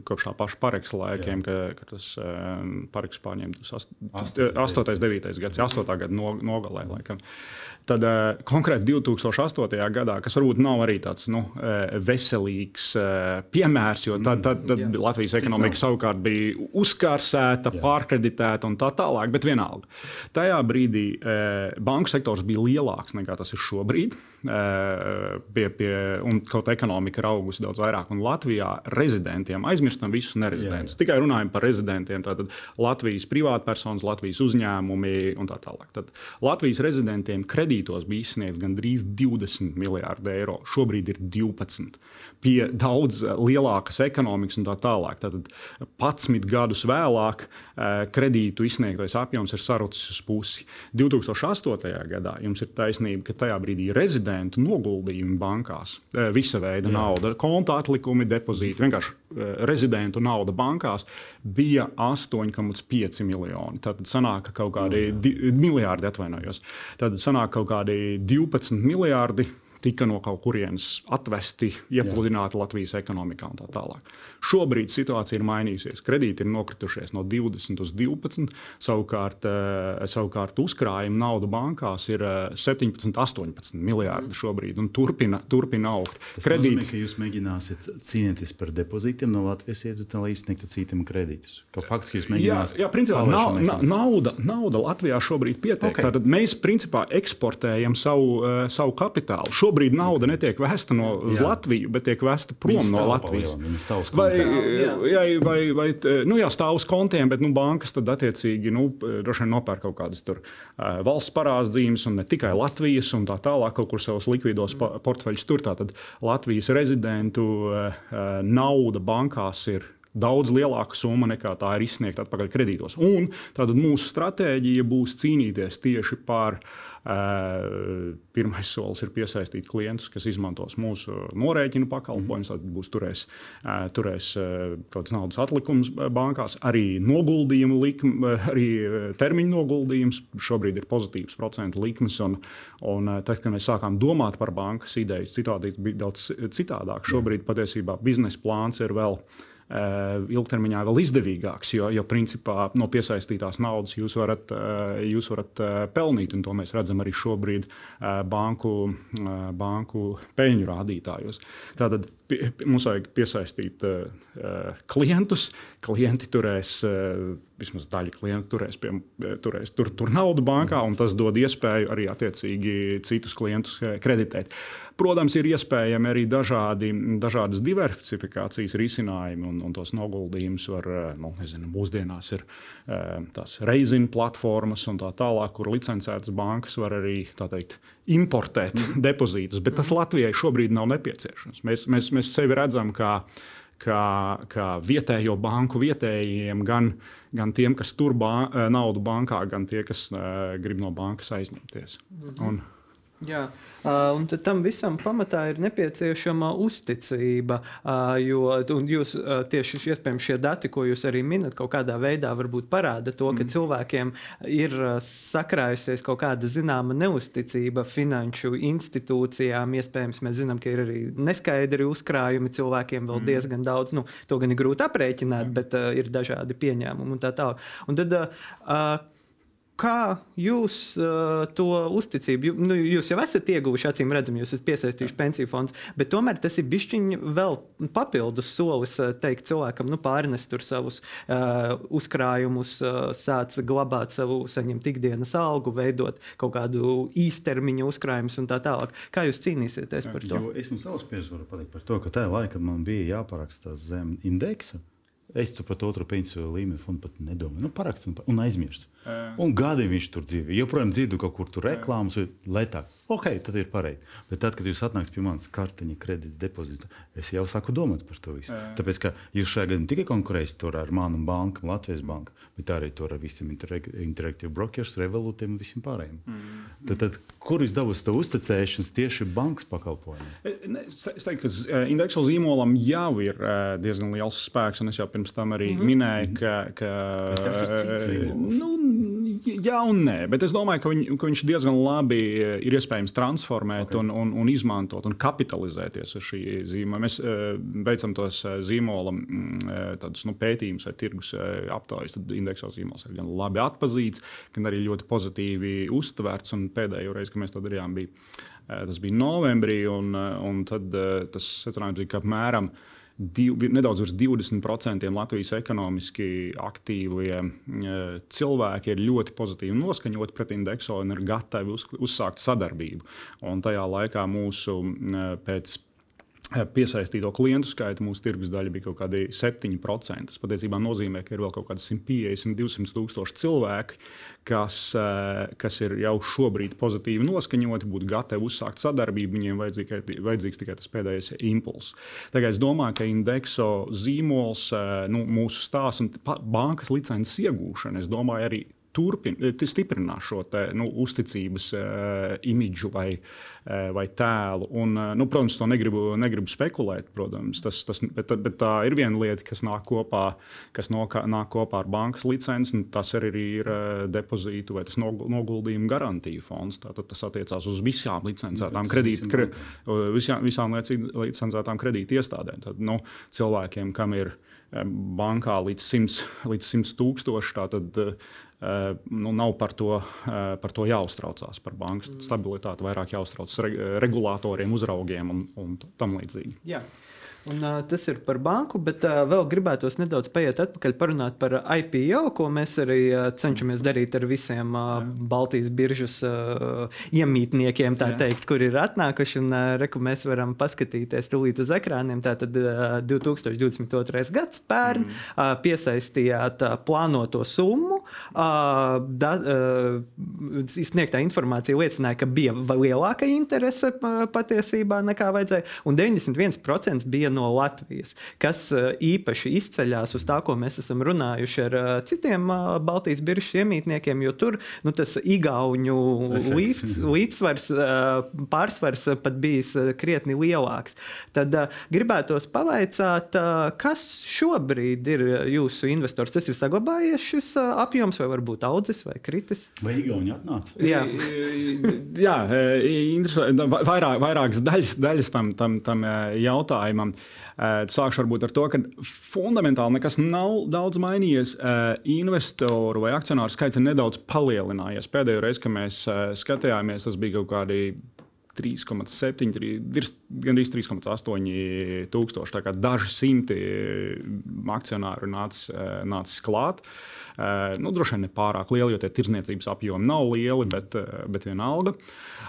Kopš tā paša paraksta laikiem, kad ka tas um, paraksts pārņemts 8, 8, 9 gads, 8 gada no, nogalē. Laikam. Tad uh, konkrēti 2008. gadā, kas varbūt nav arī tāds nu, veselīgs uh, piemērs, jo tad, tad, tad mm, Latvijas ekonomika savukārt bija uzkārsēta, pārkreditēta un tā tālāk. Bet vienalga. Tajā brīdī banku sektors bija lielāks nekā tas ir šobrīd. Pie, pie, un kaut kā ekonomika ir augusi daudz vairāk. Un Latvijā rezidentiem aizmirstam visus nerezidentus. Tikai runājam par rezidentiem. Tātad Latvijas privātpersonas, Latvijas uzņēmumi un tā tālāk. Tad Latvijas rezidentiem kredītos bija izsniegts gandrīz 20 miljardi eiro. Šobrīd ir 12. Pie daudz lielākas ekonomikas un tā tālāk. Tad 11 gadus vēlāk eh, kredītu izsniegtais apjoms ir sarucis uz pusi. 2008. gadā jums ir taisnība, ka tajā brīdī rezidentu noguldījumi bankās, eh, visa veida Jā. nauda, konta atlikumi, depozīti, vienkārši eh, rezidentu nauda bankās bija 8,5 miljoni. Tad sanāk kaut kādi miljardi, atvainojos. Tad sanāk kaut kādi 12 miljardi tika no kaut kurienes atvesti, iepludināti Jā. Latvijas ekonomikā un tā tālāk. Šobrīd situācija ir mainījusies. Kredīti ir nokritušies no 20 uz 12, savukārt, eh, savukārt uzkrājuma nauda bankās ir 17, eh, 18 miljardi šobrīd un turpina, turpina augt. Tas Kredīts... nozīmē, ka jūs mēģināsiet cīnīties par depozītiem no Latvijas iedzīvotājiem, lai izsniegtu citiem kredītus. Faktiski jūs mēģināt. Jā, jā principā nav, na, nauda, nauda Latvijā šobrīd pietiek. Okay. Tad mēs principā eksportējam savu, uh, savu kapitālu. Šobrīd nauda netiek vēsta no Latvijas, bet tiek vēsta prom no Latvijas. Vai, vai, vai, vai nu, jā, stāv uz kontiem, bet nu, bankas tad attiecīgi nu, nopērk kaut kādas tur, uh, valsts parādzīmes, un ne tikai Latvijas, un tā tālāk kaut kur savus likvidos mm. portfeļus tur. Tātad Latvijas rezidentu uh, nauda bankās ir daudz lielāka summa nekā tā ir izsniegta atpakaļ kredītos. Un tad mūsu stratēģija būs cīnīties tieši par uh, Pirmais solis ir piesaistīt klientus, kas izmantos mūsu norēķinu pakalpojumus. Tad būs turēs, turēs kaut kādas naudas atlikums bankās, arī noguldījumu likme, arī termiņu noguldījums. Šobrīd ir pozitīvs procentu likmes. Un, un tad, kad mēs sākām domāt par bankas ideju, citādi bija daudz citādāk. Šobrīd patiesībā biznesa plāns ir vēl Eh, ilgtermiņā vēl izdevīgāks, jo, jo principā no piesaistītās naudas jūs varat, eh, jūs varat eh, pelnīt, un to mēs redzam arī šobrīd banku, banku peļņu rādītājos. Tātad mums vajag piesaistīt klientus, klienti turēs vismaz daļa klientu turēs, pie, turēs tur, tur naudu bankā, un tas dod iespēju arī attiecīgi citus klientus kreditēt. Protams, ir iespējami arī dažādi, dažādas diversifikācijas risinājumi, un, un tos noguldījumus var, nu, nezinu, mūsdienās ir tās reizina platformas un tā tālāk, kur licencētas bankas var arī teikt, importēt depozītus, bet tas Latvijai šobrīd nav nepieciešams. Mēs, mēs, mēs sevi redzam kā kā, kā vietējo banku vietējiem, gan, gan tiem, kas tur ba naudu bankā, gan tie, kas uh, grib no bankas aizņemties. Mhm. Un, Jā, un tam visam pamatā ir nepieciešama uzticība. Jo jūs tieši iespējams šie dati, ko jūs arī minat, kaut kādā veidā parāda to, ka mm. cilvēkiem ir sakrājusies kaut kāda zināma neusticība finanšu institūcijām. Iespējams, mēs zinām, ka ir arī neskaidri uzkrājumi cilvēkiem vēl mm. diezgan daudz. Nu, to gan ir grūti aprēķināt, mm. bet uh, ir dažādi pieņēmumi un tā tālāk. Un tad, uh, Kā jūs uh, to uzticību, nu, jūs jau esat ieguvuši, acīm redzami, jūs esat piesaistījuši pensiju fondus, bet tomēr tas ir bišķiņš vēl papildus solis teikt cilvēkam, nu, pārnest tur savus uh, uzkrājumus, uh, sāc glabāt savu saņemt ikdienas algu, veidot kaut kādu īstermiņa uzkrājumus un tā tālāk. Kā jūs cīnīsieties par to? Jo es no savas pieredzes varu pateikt par to, ka tajā laikā man bija jāparaksta zem indeksa. Es tur par otru pensiju līmeni fondu pat nedomāju. Nu, Parakstam un aizmirstu. Un gadiem viņš tur dzīvo. Joprojām dzirdu kaut kur tur reklāmas, vai tā. Ok, tad ir pareizi. Bet tad, kad jūs atnāksiet pie manas kartiņa, kredīta depozīta, es jau sāku domāt par to visu. Jā. Tāpēc, ka jūs šajā gadījumā tikai konkurējat ar manu banku, Latvijas banku, bet arī ar visiem interaktīviem brokeriem, revolūtiem un visiem pārējiem. Mm. Tad, tad, kur jūs dabūsiet to uzticēšanos tieši bankas pakalpojumiem? Es teiktu, ka indeksa zīmolam jau ir diezgan liels spēks, un es jau pirms tam arī mm -hmm. minēju, ka. ka tas ir cits. Nu, Jā, un nē, bet es domāju, ka, viņ, ka viņš diezgan labi eh, ir iespējams transformēt okay. un, un, un izmantot un kapitalizēties uz šī zīmola. Mēs uh, veicam tos uh, zīmola uh, tādus, nu, pētījumus vai tirgus aptaujas. Tad indeksa zīmols ir gan labi atpazīts, gan arī ļoti pozitīvi uztverts. Pēdējo reizi, kad mēs to darījām, bija, tas bija novembrī, un, un tad tas secinājums bija, ka apmēram div, nedaudz virs 20% Latvijas ekonomiski aktīvie e, cilvēki ir ļoti pozitīvi noskaņoti pret indeksu un ir gatavi uz, uzsākt sadarbību. Un tajā laikā mūsu e, pēc piesaistīto klientu skaita mūsu tirgus daļa bija kaut kādi 7%. Tas patiesībā nozīmē, ka ir vēl kaut kādi 150, 200 tūkstoši cilvēki, kas, eh, kas ir jau šobrīd pozitīvi noskaņoti, būtu gatavi uzsākt sadarbību. Viņiem vajadzīgs, vajadzīgs tikai tas pēdējais impulss. Tagad es domāju, ka indekso zīmols, eh, nu, mūsu stāsts un bankas licences iegūšana, es domāju, arī turpin, eh, stiprinās šo te, nu, uzticības uh, imidžu vai, uh, vai tēlu. Un, uh, nu, protams, to negribu, negribu spekulēt. Protams, tas, tas, bet, bet tā ir viena lieta, kas nāk kopā, kas nokā, nāk kopā ar bankas licenci. Tas arī ir uh, depozītu vai noguldījumu garantiju fonds. Tātad tas attiecās uz visām licencētām kredīt, kre, visām, visām licencētām kredīt iestādēm. Tad, nu, cilvēkiem, kam ir bankā līdz 100, *laughs* līdz 100 tūkstoši, tad Eh, nu, nav par to, eh, par to jāuztraucās, par bankas stabilitāti, vairāk jāuztraucas regulātoriem, uzraugiem un, un tam līdzīgi. Jā. Un, uh, tas ir par banku, bet uh, vēl gribētos nedaudz paiet atpakaļ, parunāt par IPO, ko mēs arī uh, cenšamies darīt ar visiem uh, Baltijas biržas uh, iemītniekiem, tā Jā. teikt, kur ir atnākuši. Un, uh, reku, mēs varam paskatīties tūlīt uz ekrāniem. Tātad uh, 2022. gads pērn mm. uh, piesaistījāt uh, plānoto summu. Uh, da, uh, sniegtā informācija liecināja, ka bija lielāka interese patiesībā nekā vajadzēja, un 91% bija no Latvijas, kas eh, īpaši izceļas uz tā, ko mēs esam runājuši ar eh, citiem eh, Baltijas biržas iemītniekiem, jo tur nu, tas igauņu līdz, līdzsvars, pārsvars pat bijis krietni lielāks. Tad gribētos pavaicāt, kas šobrīd ir jūsu investors? Tas ir saglabājies šis apjoms, vai varbūt audzis vai kritis? Vai Igauni atnāca? Jā, Jā interesanti. Vairāk, vairākas daļas, daļas tam, tam, tam jautājumam. Eh, sākšu varbūt ar to, ka fundamentāli nekas nav daudz mainījies. Eh, investoru vai akcionāru skaits ir nedaudz palielinājies. Pēdējo reizi, kad mēs eh, skatījāmies, tas bija kaut kādi 3,7, virs gandrīz 3,8 tūkstoši. Daži simti akcionāru nācis nāc klāt. Nu, droši vien ne pārāk lieli, jo tie tirdzniecības apjomi nav lieli, bet, bet vienalga. Uh,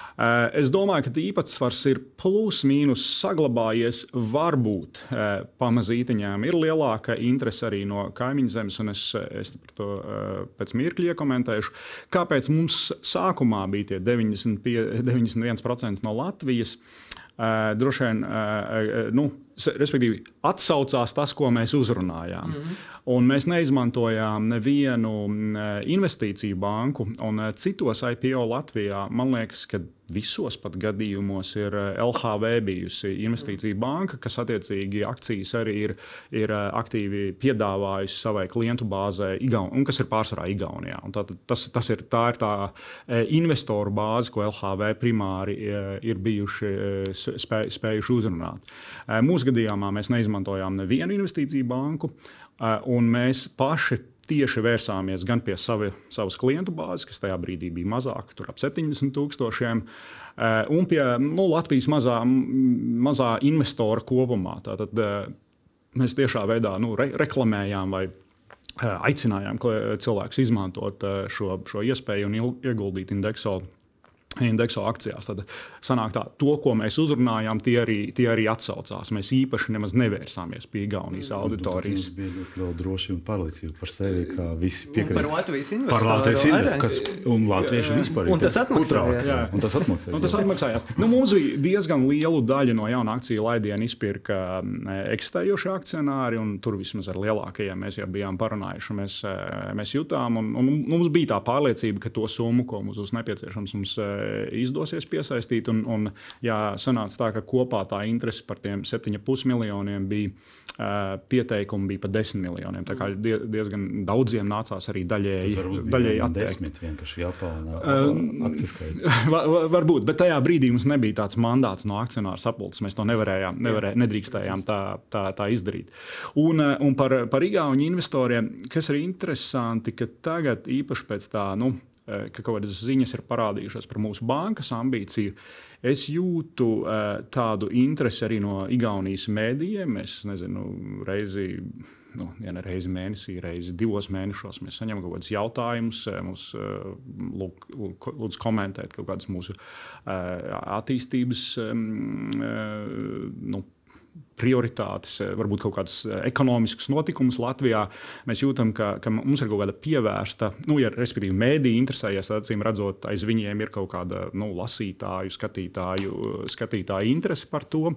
es domāju, ka īpatsvars ir plus mīnus saglabājies. Varbūt eh, pamazītiņām ir lielāka interese arī no kaimiņu zemes, un es, es par to eh, pēc mirkļa iekomentēšu. Kāpēc mums sākumā bija tie 95, 91% no Latvijas? Droši vien, nu, respektīvi, atsaucās tas, ko mēs uzrunājām. Mm -hmm. Un mēs neizmantojām nevienu investīciju banku, un citos IPO Latvijā man liekas, ka visos pat gadījumos ir eh, LHV bijusi investīcija banka, kas attiecīgi akcijas arī ir, ir eh, aktīvi piedāvājusi savai klientu bāzē, un kas ir pārsvarā Igaunijā. Tā, tas, tas ir, tā ir tā eh, investoru bāze, ko LHV primāri ir bijuši spē, spējuši uzrunāt. Mūsu gadījumā mēs neizmantojām nevienu investīciju banku, un mēs paši tieši vērsāmies gan pie savi, savas klientu bāzes, kas tajā brīdī bija mazāka, tur ap 70 tūkstošiem, un pie nu, Latvijas mazā, mazā investora kopumā. Tātad mēs tiešā veidā nu, re reklamējām vai aicinājām cilvēkus izmantot šo, šo iespēju un ieguldīt indeksu indeksu akcijās. Tad sanāk tā, to, ko mēs uzrunājām, tie arī, tie arī atsaucās. Mēs īpaši nemaz nevērsāmies pie Igaunijas mm. auditorijas. Tas bija ļoti drošība un pārliecība par sevi, kā visi piekrīt. Par Latvijas investoriem. Par Latvijas investoriem, kas un latvieši vispār. Un tas atmaksājās. Jā, un tas atmaksājās. Un tas atmaksājās. Nu, mums bija diezgan lielu daļu no jaunu akciju laidienu izpirka eksistējošie akcionāri, un tur vismaz ar lielākajiem mēs jau bijām parunājuši. Mēs, mēs jutām, un, un mums bija tā pārliecība, ka to summu, ko mums būs nepieciešams, mums izdosies piesaistīt. Un, un, jā, sanāca tā, ka kopā tā interese par tiem 7,5 miljoniem bija uh, pieteikumi bija par 10 miljoniem. Tā kā diezgan daudziem nācās arī daļēji, daļēji atteikt. Japānā. Uh, *laughs* var, varbūt, bet tajā brīdī mums nebija tāds mandāts no akcionāra sapulces. Mēs to nevarējām, nevarē, nedrīkstējām tā, tā, tā izdarīt. Un, un par, par Igaunu investoriem, kas ir interesanti, ka tagad īpaši pēc tā. Nu, Eh, ka kaut kādas ziņas ir parādījušās par mūsu bankas ambīciju. Es jūtu uh, tādu interesi arī no Igaunijas mēdījiem. Es nezinu, reizi. Nu, ja ne reizi mēnesī, reizi divos mēnešos mēs saņemam kaut kādus jautājumus, eh, mums lūdzu komentēt kaut kādas mūsu attīstības uh, nu, prioritātes, varbūt kaut kādus ekonomiskus notikumus Latvijā. Mēs jūtam, ka, ka mums ir kaut kāda pievērsta, nu, ja respektīvi mēdī interesējies, tad acīm redzot, aiz viņiem ir kaut kāda nu, lasītāju, skatītāju, skatītāju interese par to.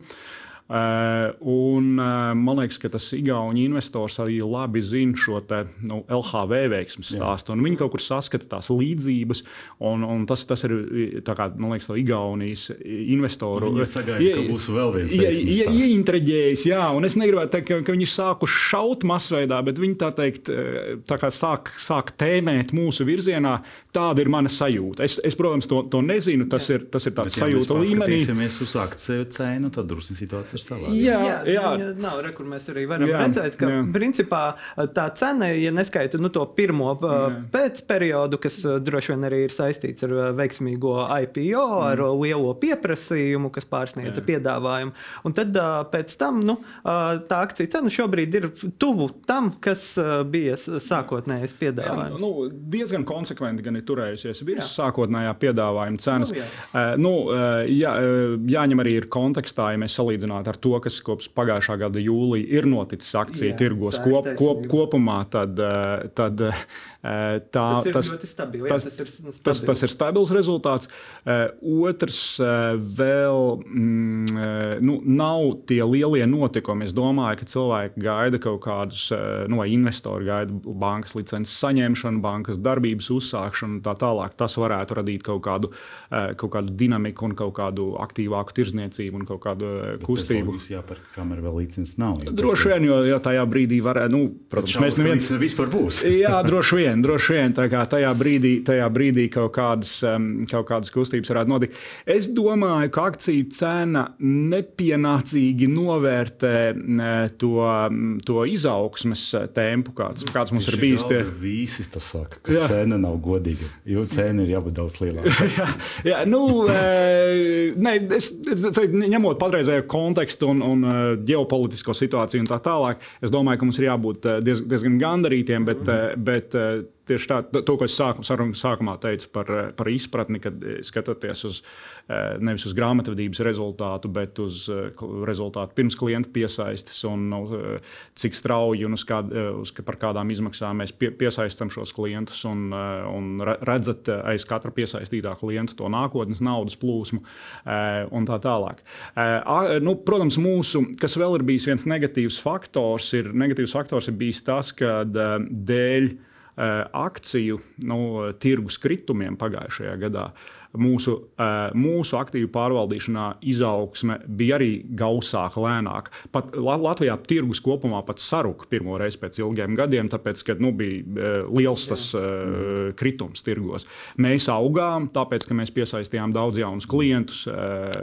Uh, un, uh, man liekas, ka tas Igaunijas investors arī labi zina šo te, nu, LHV veiksmju stāstu. Viņi kaut kur saskata tās līdzības, un, un tas, tas ir kā, liekas, Igaunijas investoru. Viņi sagaida, ka būs vēl viens ie, ieinteresējis. Jā, un es negribētu teikt, ka, ka viņi sāku šaut masveidā, bet viņi tā teikt, tā kā sāk, sāk tēmēt mūsu virzienā. Tāda ir mana sajūta. Es, es protams, to, to nezinu. Tas jā. ir, tas ir tāds bet, sajūta līmenī. Ja mēs uzsākam cenu, tad drusku situācija ir savādāk. Jā, jā, jā. nav re, kur mēs arī varam jā, redzēt, ka jā. principā tā cena, ja neskaita nu, to pirmo pēcperiodu, kas droši vien arī ir saistīts ar veiksmīgo IPO, ar mm. lielo pieprasījumu, kas pārsniedza jā. piedāvājumu. Un tad pēc tam nu, tā akcija cena šobrīd ir tuvu tam, kas bija sākotnējais piedāvājums. Jā, nu, diezgan konsekventi gan ir turējusies virs sākotnējā piedāvājuma cenas. Nu, jā. Uh, nu, jā, jāņem arī ir kontekstā, ja mēs salīdzinātu salīdzināt ar to, kas kopš pagājušā gada jūlija ir noticis akciju Jā, tirgos kop, kop, kopumā, tad, eh, tad eh, tā, tas ir tas, ļoti stabils. Tas, tas, ir stabils. Tas, tas ir stabils rezultāts. Eh, otrs, vēl mm, nu, nav tie lielie notikumi. Es domāju, ka cilvēki gaida kaut kādus, no nu, investori gaida bankas licences saņemšanu, bankas darbības uzsākšanu un tā tālāk. Tas varētu radīt kaut kādu, kaut kādu dinamiku un kaut kādu aktīvāku tirzniecību un kaut kādu kustību kustību. Jāpērk, kamēr vēl licences nav. Droši vien, jo, jo tajā brīdī varētu, nu, protams, mēs neviens vispār būs. *laughs* jā, droši vien, droši vien, tā kā tajā brīdī, tajā brīdī kaut kādas, kaut kādas kustības varētu notikt. Es domāju, ka akciju cena nepienācīgi novērtē to, to izaugsmes tempu, kāds, kāds mums ir bijis. Tie... Visi tas saka, ka jā. cena nav godīga, jo cena ir jābūt daudz lielāka. *laughs* jā, jā, nu, e, ne, es, es, ņemot patreizējo kontekstu, kontekstu un, un uh, ģeopolitisko situāciju un tā tālāk. Es domāju, ka mums ir jābūt uh, diez, diezgan gandarītiem, bet, mm. bet tieši tā, to, ko es sāku, sarunas sākumā teicu par, par izpratni, kad skatoties uz nevis uz grāmatvedības rezultātu, bet uz rezultātu pirms klienta piesaistes un nu, cik strauji un uz kād, uz, par kādām izmaksām mēs pie, piesaistām šos klientus un, un redzat aiz katra piesaistītā klienta to nākotnes naudas plūsmu un tā tālāk. Nu, protams, mūsu, kas vēl ir bijis viens negatīvs faktors, ir, negatīvs faktors ir bijis tas, ka dēļ akciju nu, tirgus kritumiem pagājušajā gadā mūsu, mūsu aktīvu pārvaldīšanā izaugsme bija arī gausāka, lēnāka. Pat Latvijā tirgus kopumā pat saruka pirmo reizi pēc ilgiem gadiem, tāpēc, ka nu, bija liels tas uh, kritums tirgos. Mēs augām, tāpēc, ka mēs piesaistījām daudz jaunus klientus,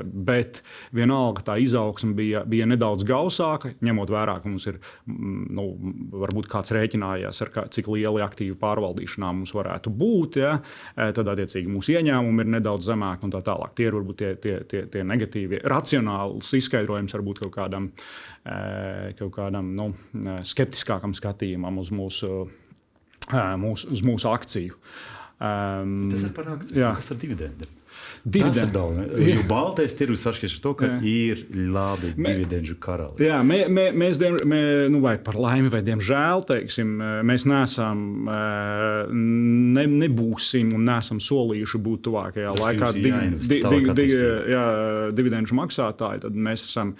bet vienalga tā izaugsme bija, bija nedaudz gausāka, ņemot vērā, ka mums ir, nu, varbūt kāds rēķinājās ar kā, cik lieli aktīvu pārvaldīšanā mums varētu būt, ja? tad attiecīgi mūsu ieņēmumi ir nedaudz nedaudz zemāk un tā tālāk. Tie ir varbūt tie, tie, tie, tie negatīvie, racionāls izskaidrojums varbūt kaut kādam, eh, kaut kādam nu, eh, skeptiskākam skatījumam uz mūsu, eh, mūsu, uz mūsu akciju. Um, Tas ir par akciju. Jā. Kas ar dividendiem? Dividendi. *laughs* Baltais tirgus atšķiras ar to, ka jā. ir labi dividendžu karali. Jā, mē, mē, mēs, diem, mē, nu vai par laimi, vai diemžēl, teiksim, mēs neesam, ne, nebūsim un neesam solījuši būt tuvākajā Tas laikā di, di, di, di, jā, dividendžu maksātāji. Tad mēs esam,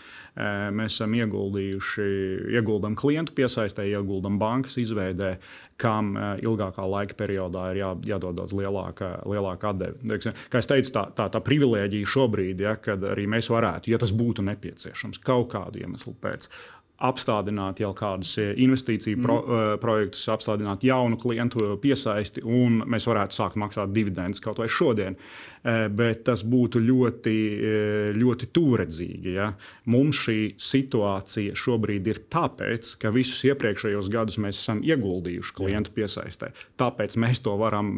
mēs esam ieguldījuši, ieguldam klientu piesaistē, ieguldam bankas izveidē, kam ilgākā laika periodā ir jā, jādod daudz lielāka, lielāka atdeve. Kā es teicu, tā, tā, tā privilēģija šobrīd, ja, kad arī mēs varētu, ja tas būtu nepieciešams, kaut kādu iemeslu pēc, apstādināt jau kādus investīciju mm. pro, uh, projektus, apstādināt jaunu klientu piesaisti, un mēs varētu sākt maksāt dividendus kaut vai šodien. Uh, bet tas būtu ļoti, ļoti tuvredzīgi. Ja? Mums šī situācija šobrīd ir tāpēc, ka visus iepriekšējos gadus mēs esam ieguldījuši klientu piesaistē. Tāpēc mēs to varam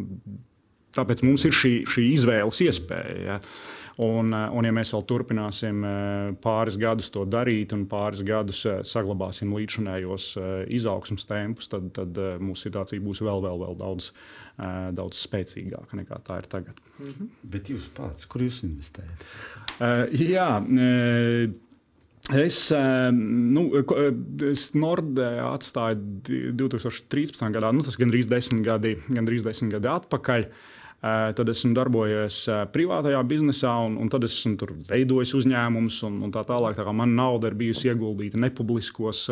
Tāpēc mums ir šī, šī izvēles iespēja. Ja? Un, eh, un, ja mēs vēl turpināsim eh, pāris gadus to darīt, un pāris gadus eh, saglabāsim līdzinējos izaugsmus tempus, tad, tad mūsu situācija būs vēl, vēl, vēl daudz, daudz spēcīgāka nekā tā ir tagad. Mhm. Bet jūs pats, kur jūs investējat? Uh, jā, uh, Es, nu, es Nordē atstāju 2013. gadā, nu, tas gandrīz desmit gadi, gandrīz desmit gadi atpakaļ. Uh, Tad esmu darbojies privātajā biznesā, un, un tad esmu tur veidojis uzņēmumus, un, un tā tālāk. Tā mana nauda ir bijusi ieguldīta nepubliskos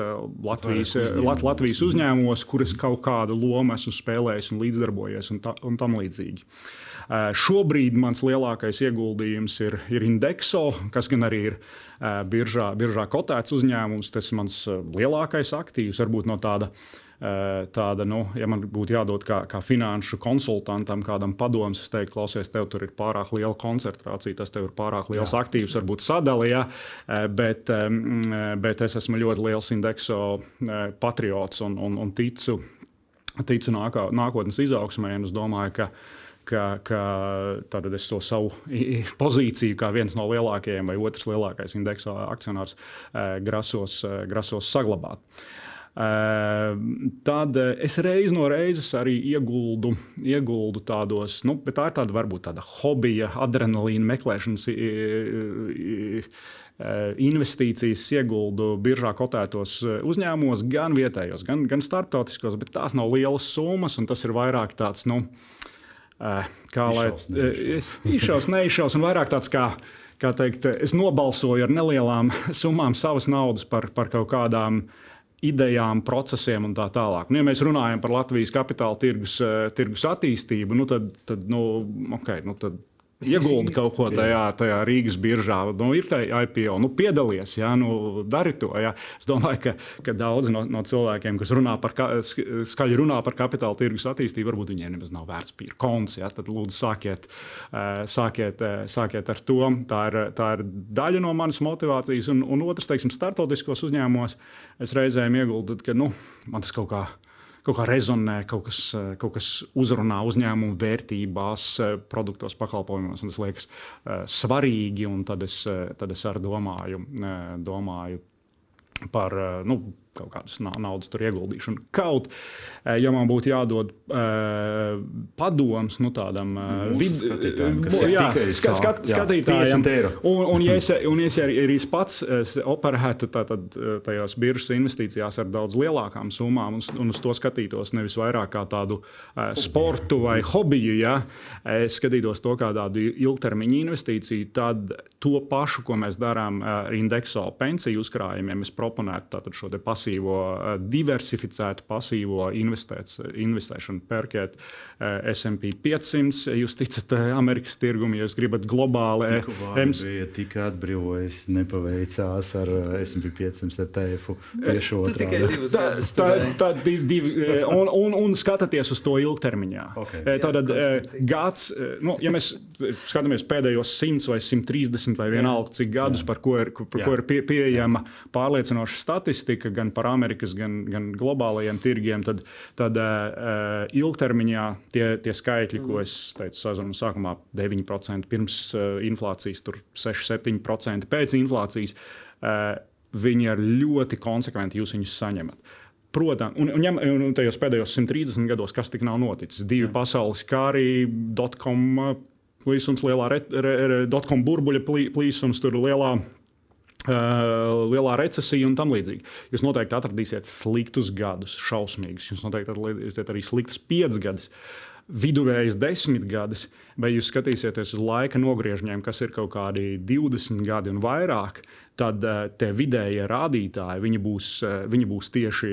Latvijas, Lat, Latvijas uzņēmumos, kuras kaut kādu lomu esmu spēlējis un līdzdarbojies, un, ta, un tam līdzīgi. Šobrīd mans lielākais ieguldījums ir, ir Indexo, kas gan arī ir biržā, biržā kotēts uzņēmums. Tas ir mans lielākais aktīvs, varbūt no tāda uh, tāda, nu, ja man būtu jādod kā, kā finanšu konsultantam kādam padoms, es teiktu, klausies, tev tur ir pārāk liela koncentrācija, tas tev ir pārāk liels Jā. aktīvs, varbūt sadalījā, eh, bet, bet es esmu ļoti liels indekso eh, patriots un, un, un ticu, ticu nākā, nākotnes izaugsmē. Es domāju, ka ka, ka tad es to savu pozīciju, kā viens no lielākajiem vai otrs lielākais indeksa akcionārs, grasos, grasos saglabāt. Ehm, tad eh, es reiz no reizes arī ieguldu, ieguldu tādos, nu, bet tā ir tāda varbūt tāda hobija, adrenalīna meklēšanas investīcijas ieguldu biržā kotētos eh, uzņēmumos, gan vietējos, gan, gan starptautiskos, bet tās nav lielas summas, un tas ir vairāk tāds, nu, eh, kā lai izšaus, neizšaus, un vairāk tāds kā. Kā teikt, es nobalsoju ar nelielām *laughs* summām savas naudas par, par kaut kādām uh, idejām, procesiem un tā tālāk. Nu, ja mēs runājam par Latvijas kapitāla tirgus, eh, tirgus attīstību, nu, tad, tad, nu, okay, nu, tad ieguldi *laughs* kaut ko tajā, tajā Rīgas biržā. Nu, ir tā IPO, nu, piedalies, jā, nu, dari to. Jā. Es domāju, ka, ka daudz no, no cilvēkiem, kas runā par, skaļi runā par kapitāla tirgus attīstību, varbūt viņiem nemaz nav vērts pīra konts. Jā, tad lūdzu sākiet, sākiet, sākiet ar to. Tā ir, tā ir daļa no manas motivācijas. Un, un otrs, teiksim, startautiskos uzņēmumos es reizēm ieguldu, ka nu, man tas kaut kā kaut kā rezonē, kaut kas, eh, kaut kas uzrunā uzņēmumu vērtībās, eh, produktos, pakalpojumos. Tas liekas eh, svarīgi, un tad es, tad es arī domāju, domāju par nu, kaut kādas naudas ieguldīšanu. Kaut, ja man būtu jādod uh, padoms nu, tādam uh, vid, skatītājam, kas uh, jā, skat, skat, skatītājam, un, un, ja es, un ja es arī, arī pats operētu tātad, tajās biržas investīcijās ar daudz lielākām summām un, un uz to skatītos nevis vairāk kā tādu uh, sportu vai hobiju, ja es skatītos to kā tādu ilgtermiņa investīciju, tad to pašu, ko mēs darām ar indekso pensiju uzkrājumiem, es proponētu šo pasīvu pasīvo, eh, diversificētu pasīvo investēšanu, pērkiet eh, SP 500. Jūs ticat eh, Amerikas tirgumam, ja jūs gribat globāli. Ems... bija tik atbrīvojis, nepaveicās ar SP 500 ETF tieši otrādi. Tā, tā, tā, div, un, un, un skatāties uz to ilgtermiņā. Okay. Tātad gads, nu, ja mēs skatāmies pēdējos 100 vai 130 vai vienalga cik gadus, Jā. par ko ir, par ko ir pie, pieejama pārliecinoša statistika, gan par Amerikas, gan, gan globālajiem tirgiem, tad, tad uh, ilgtermiņā tie, tie skaitļi, mm. ko es teicu sarunas sākumā, 9% pirms uh, inflācijas, 6-7% pēc inflācijas, uh, viņi ir ļoti konsekventi, jūs viņus saņemat. Protams, un, un, un, un tajos pēdējos 130 gados, kas tik nav noticis, divi Jā. pasaules kari, dotcom plīsums, lielā re, re, re, dotcom burbuļa plīsums, tur lielā lielā recesija un tam līdzīgi. Jūs noteikti atradīsiet sliktus gadus, šausmīgus. Jūs noteikti atradīsiet arī sliktus piecgadus, viduvējs desmitgadus, vai jūs skatīsieties uz laika nogriežņiem, kas ir kaut kādi 20 gadi un vairāk, tad uh, tie vidējie rādītāji būs, uh, viņi būs tieši,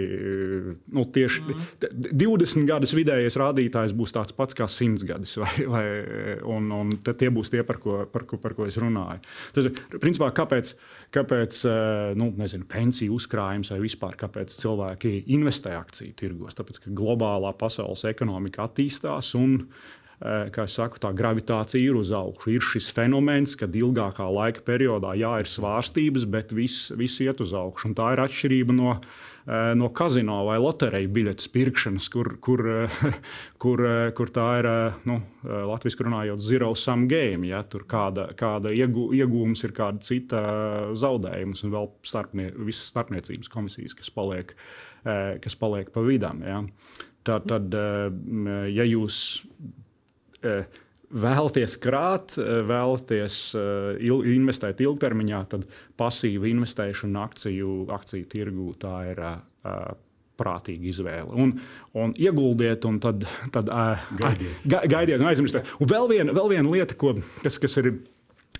nu, tieši mm. 20 gadus vidējais rādītājs būs tāds pats kā 100 gadus, vai, vai, un, un tie būs tie, par ko, par ko, par ko es runāju. Tas, principā, kāpēc? kāpēc nu, nezinu, pensiju uzkrājums vai vispār kāpēc cilvēki investē akciju tirgos. Tāpēc, ka globālā pasaules ekonomika attīstās un kā es saku, tā gravitācija ir uz augšu. Ir šis fenomens, kad ilgākā laika periodā jā, ir svārstības, bet viss, viss iet uz augšu. Un tā ir atšķirība no Eh, no kazino vai loteriju biļetes pirkšanas, kur, kur, eh, *laughs* kur, eh, kur tā ir nu, latviešu runājot, zero sum game. Ja? Tur kāda, kāda iegū, iegūms ir kāda cita zaudējums, un vēl starpnie, visas starpniecības komisijas, kas paliek, kas paliek pa vidam. Ja? Tad, tad, ja jūs vēlaties krāt, vēlaties il, investēt ilgtermiņā, tad pasīva investēšana akciju, akciju tirgū tā ir prātīga izvēle. Un, un ieguldiet, un tad, tad gaidiet. Ga, gaidiet un aizmirstiet. Un vēl viena, vēl viena lieta, ko, kas, kas ir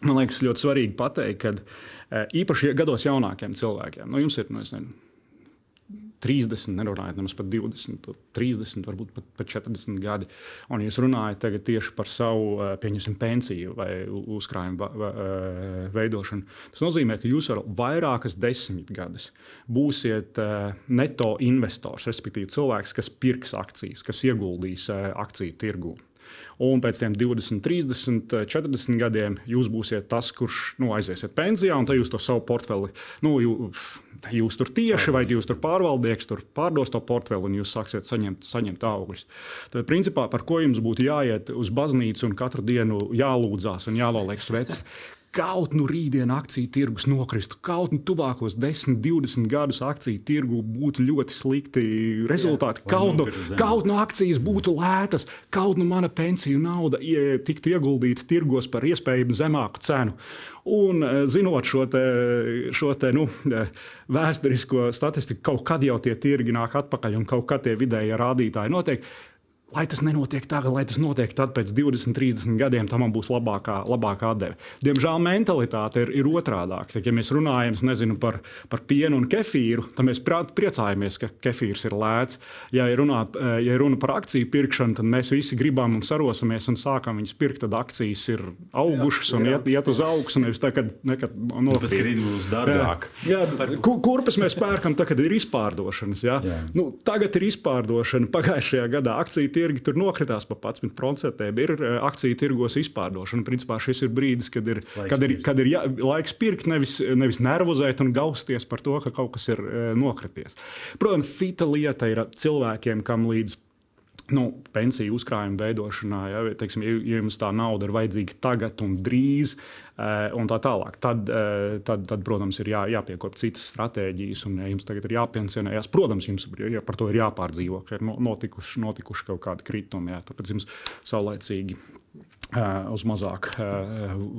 man liekas ļoti svarīgi pateikt, uh, īpaši gados jaunākiem cilvēkiem, nu, jums ir, nu, nezinu, 30, nerunājot nemaz par 20, 30, varbūt pat, pat 40 gadi. Un jūs runājat tieši par savu pieņemsim, pensiju vai uzkrājumu veidošanu. Tas nozīmē, ka jūs vēl vairākas desmitgades būsiet neto investors, respektīvi cilvēks, kas pirks akcijas, kas ieguldīs akciju tirgū. Un pēc tam 20, 30, 40 gadiem jūs būsiet tas, kurš nu, aiziesiet pensijā, un tad jūs to savu portfeli, nu, jūs, jūs tur tieši vai jūs tur pārvaldnieks, tur pārdos to portfeli, un jūs sāksiet saņemt, saņemt augļus. Tad, principā, par ko jums būtu jāiet uz baznīcu un katru dienu jālūdzās un jānoliek sveci kaut nu rītdien akciju tirgus nokristu, kaut nu tuvākos 10, 20 gadus akciju tirgu būtu ļoti slikti rezultāti, Jā, kaut, nu, kaut nu akcijas būtu lētas, kaut nu mana pensiju nauda tiktu ieguldīta tirgos par iespējami zemāku cenu. Un, e, zinot šo, te, šo te, nu, e, vēsturisko statistiku, kaut kad jau tie tirgi nāk atpakaļ un kaut kad tie vidējie rādītāji notiek. Lai tas nenotiek tagad, lai tas notiek tad pēc 20, 30 gadiem, tam būs labākā, labākā atdeve. Diemžēl mentalitāte ir, ir otrādāka. Ja mēs runājam nezinu, par, par pienu un kefīru, tad mēs priecājamies, ka kefīrs ir lēts. Ja runā, eh, ja runa par akciju pirkšanu, tad mēs visi gribam un sarosamies un sākam viņus pirkt. Tad akcijas ir augušas un iet, iet uz augšu, nevis tā, kad būs dārgāk. Jā, jā, kurpes mēs pērkam, tagad ir izpārdošanas. Jā? Jā. Nu, tagad ir izpārdošana. Pagājušajā gadā akciju tirgi tur nokritās pa 11%. Ir eh, akciju tirgos izpārdošana. Principā šis ir brīdis, kad ir, laiks kad ir, kad ir jā, laiks pirkt, nevis, nevis nervozēt un gausties par to, ka kaut kas ir eh, nokrities. Protams, cita lieta ir cilvēkiem, kam līdz nu, pensiju uzkrājuma veidošanā, ja, teiksim, ja jums tā nauda ir vajadzīga tagad un drīz, Eh, un tā tālāk. Tad, eh, tad, tad protams, ir jā, jāpiekop citas stratēģijas, un ja jums tagad ir jāpensionējas. Protams, jums ja par to ir jāpārdzīvo, ka ir notikuši, notikuši kaut kādi kritumi. Jā, tāpēc jums saulēcīgi uz mazāk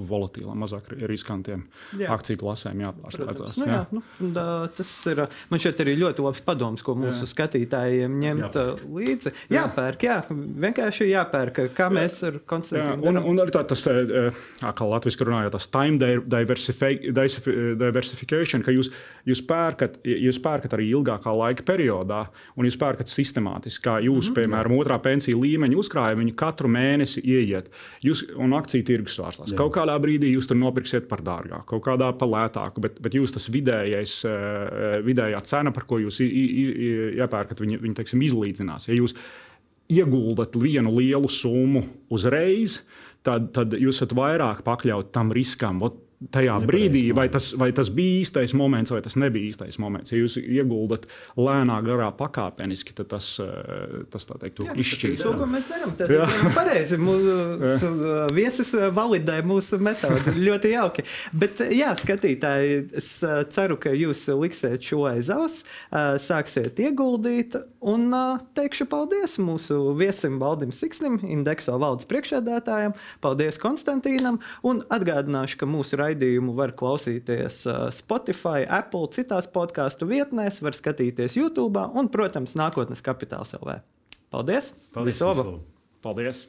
volatīlām, mazāk riskantiem jā. akciju klasēm jāpārslēdzas. Nu, jā, jā. Nu, da, tas ir man šeit arī ļoti labs padoms, ko mūsu jā. skatītājiem ņemt jāpērk. līdzi. Jāpērk, jā, vienkārši jāpērk, kā jā. mēs ar Konstantīnu. Un, un arī tā, tas, kā latviešu runājot, tas time diversification, ka jūs, jūs, pērkat, jūs pērkat arī ilgākā laika periodā, un jūs pērkat sistemātiski, kā jūs, mm -hmm. piemēram, otrā pensiju līmeņa uzkrājumi, katru mēnesi ieiet jūs, un akciju tirgus svārstās. Kaut kādā brīdī jūs tur nopirksiet par dārgāku, kaut kādā par lētāku, bet, bet jūs tas vidējais, eh, vidējā cena, par ko jūs iepērkat, viņi, viņi teiksim, izlīdzinās. Ja jūs ieguldat vienu lielu summu uzreiz, tad, tad jūs esat vairāk pakļauti tam riskam. Ot, tajā Nepareiz brīdī, vai tas, vai tas bija īstais moments, vai tas nebija īstais moments. Ja jūs ieguldat lēnā garā pakāpeniski, tad tas, eh, tas tā teikt, izšķīst. To, ko mēs darām, tad ir pareizi. Mūsu *laughs* viesis validē mūsu metodi. *laughs* ļoti jauki. Bet, jā, skatītāji, es eh, ceru, ka jūs liksiet šo aiz auss, eh, sāksiet ieguldīt un teikšu paldies mūsu viesim Valdim Siksnim, Indekso valdes priekšēdētājam, paldies Konstantīnam un atgādināšu, ka mūsu raidījums raidījumu var klausīties Spotify, Apple, citās podkāstu vietnēs, var skatīties YouTube un, protams, nākotnes kapitāls LV. Paldies! Paldies! Visu labu! Paldies!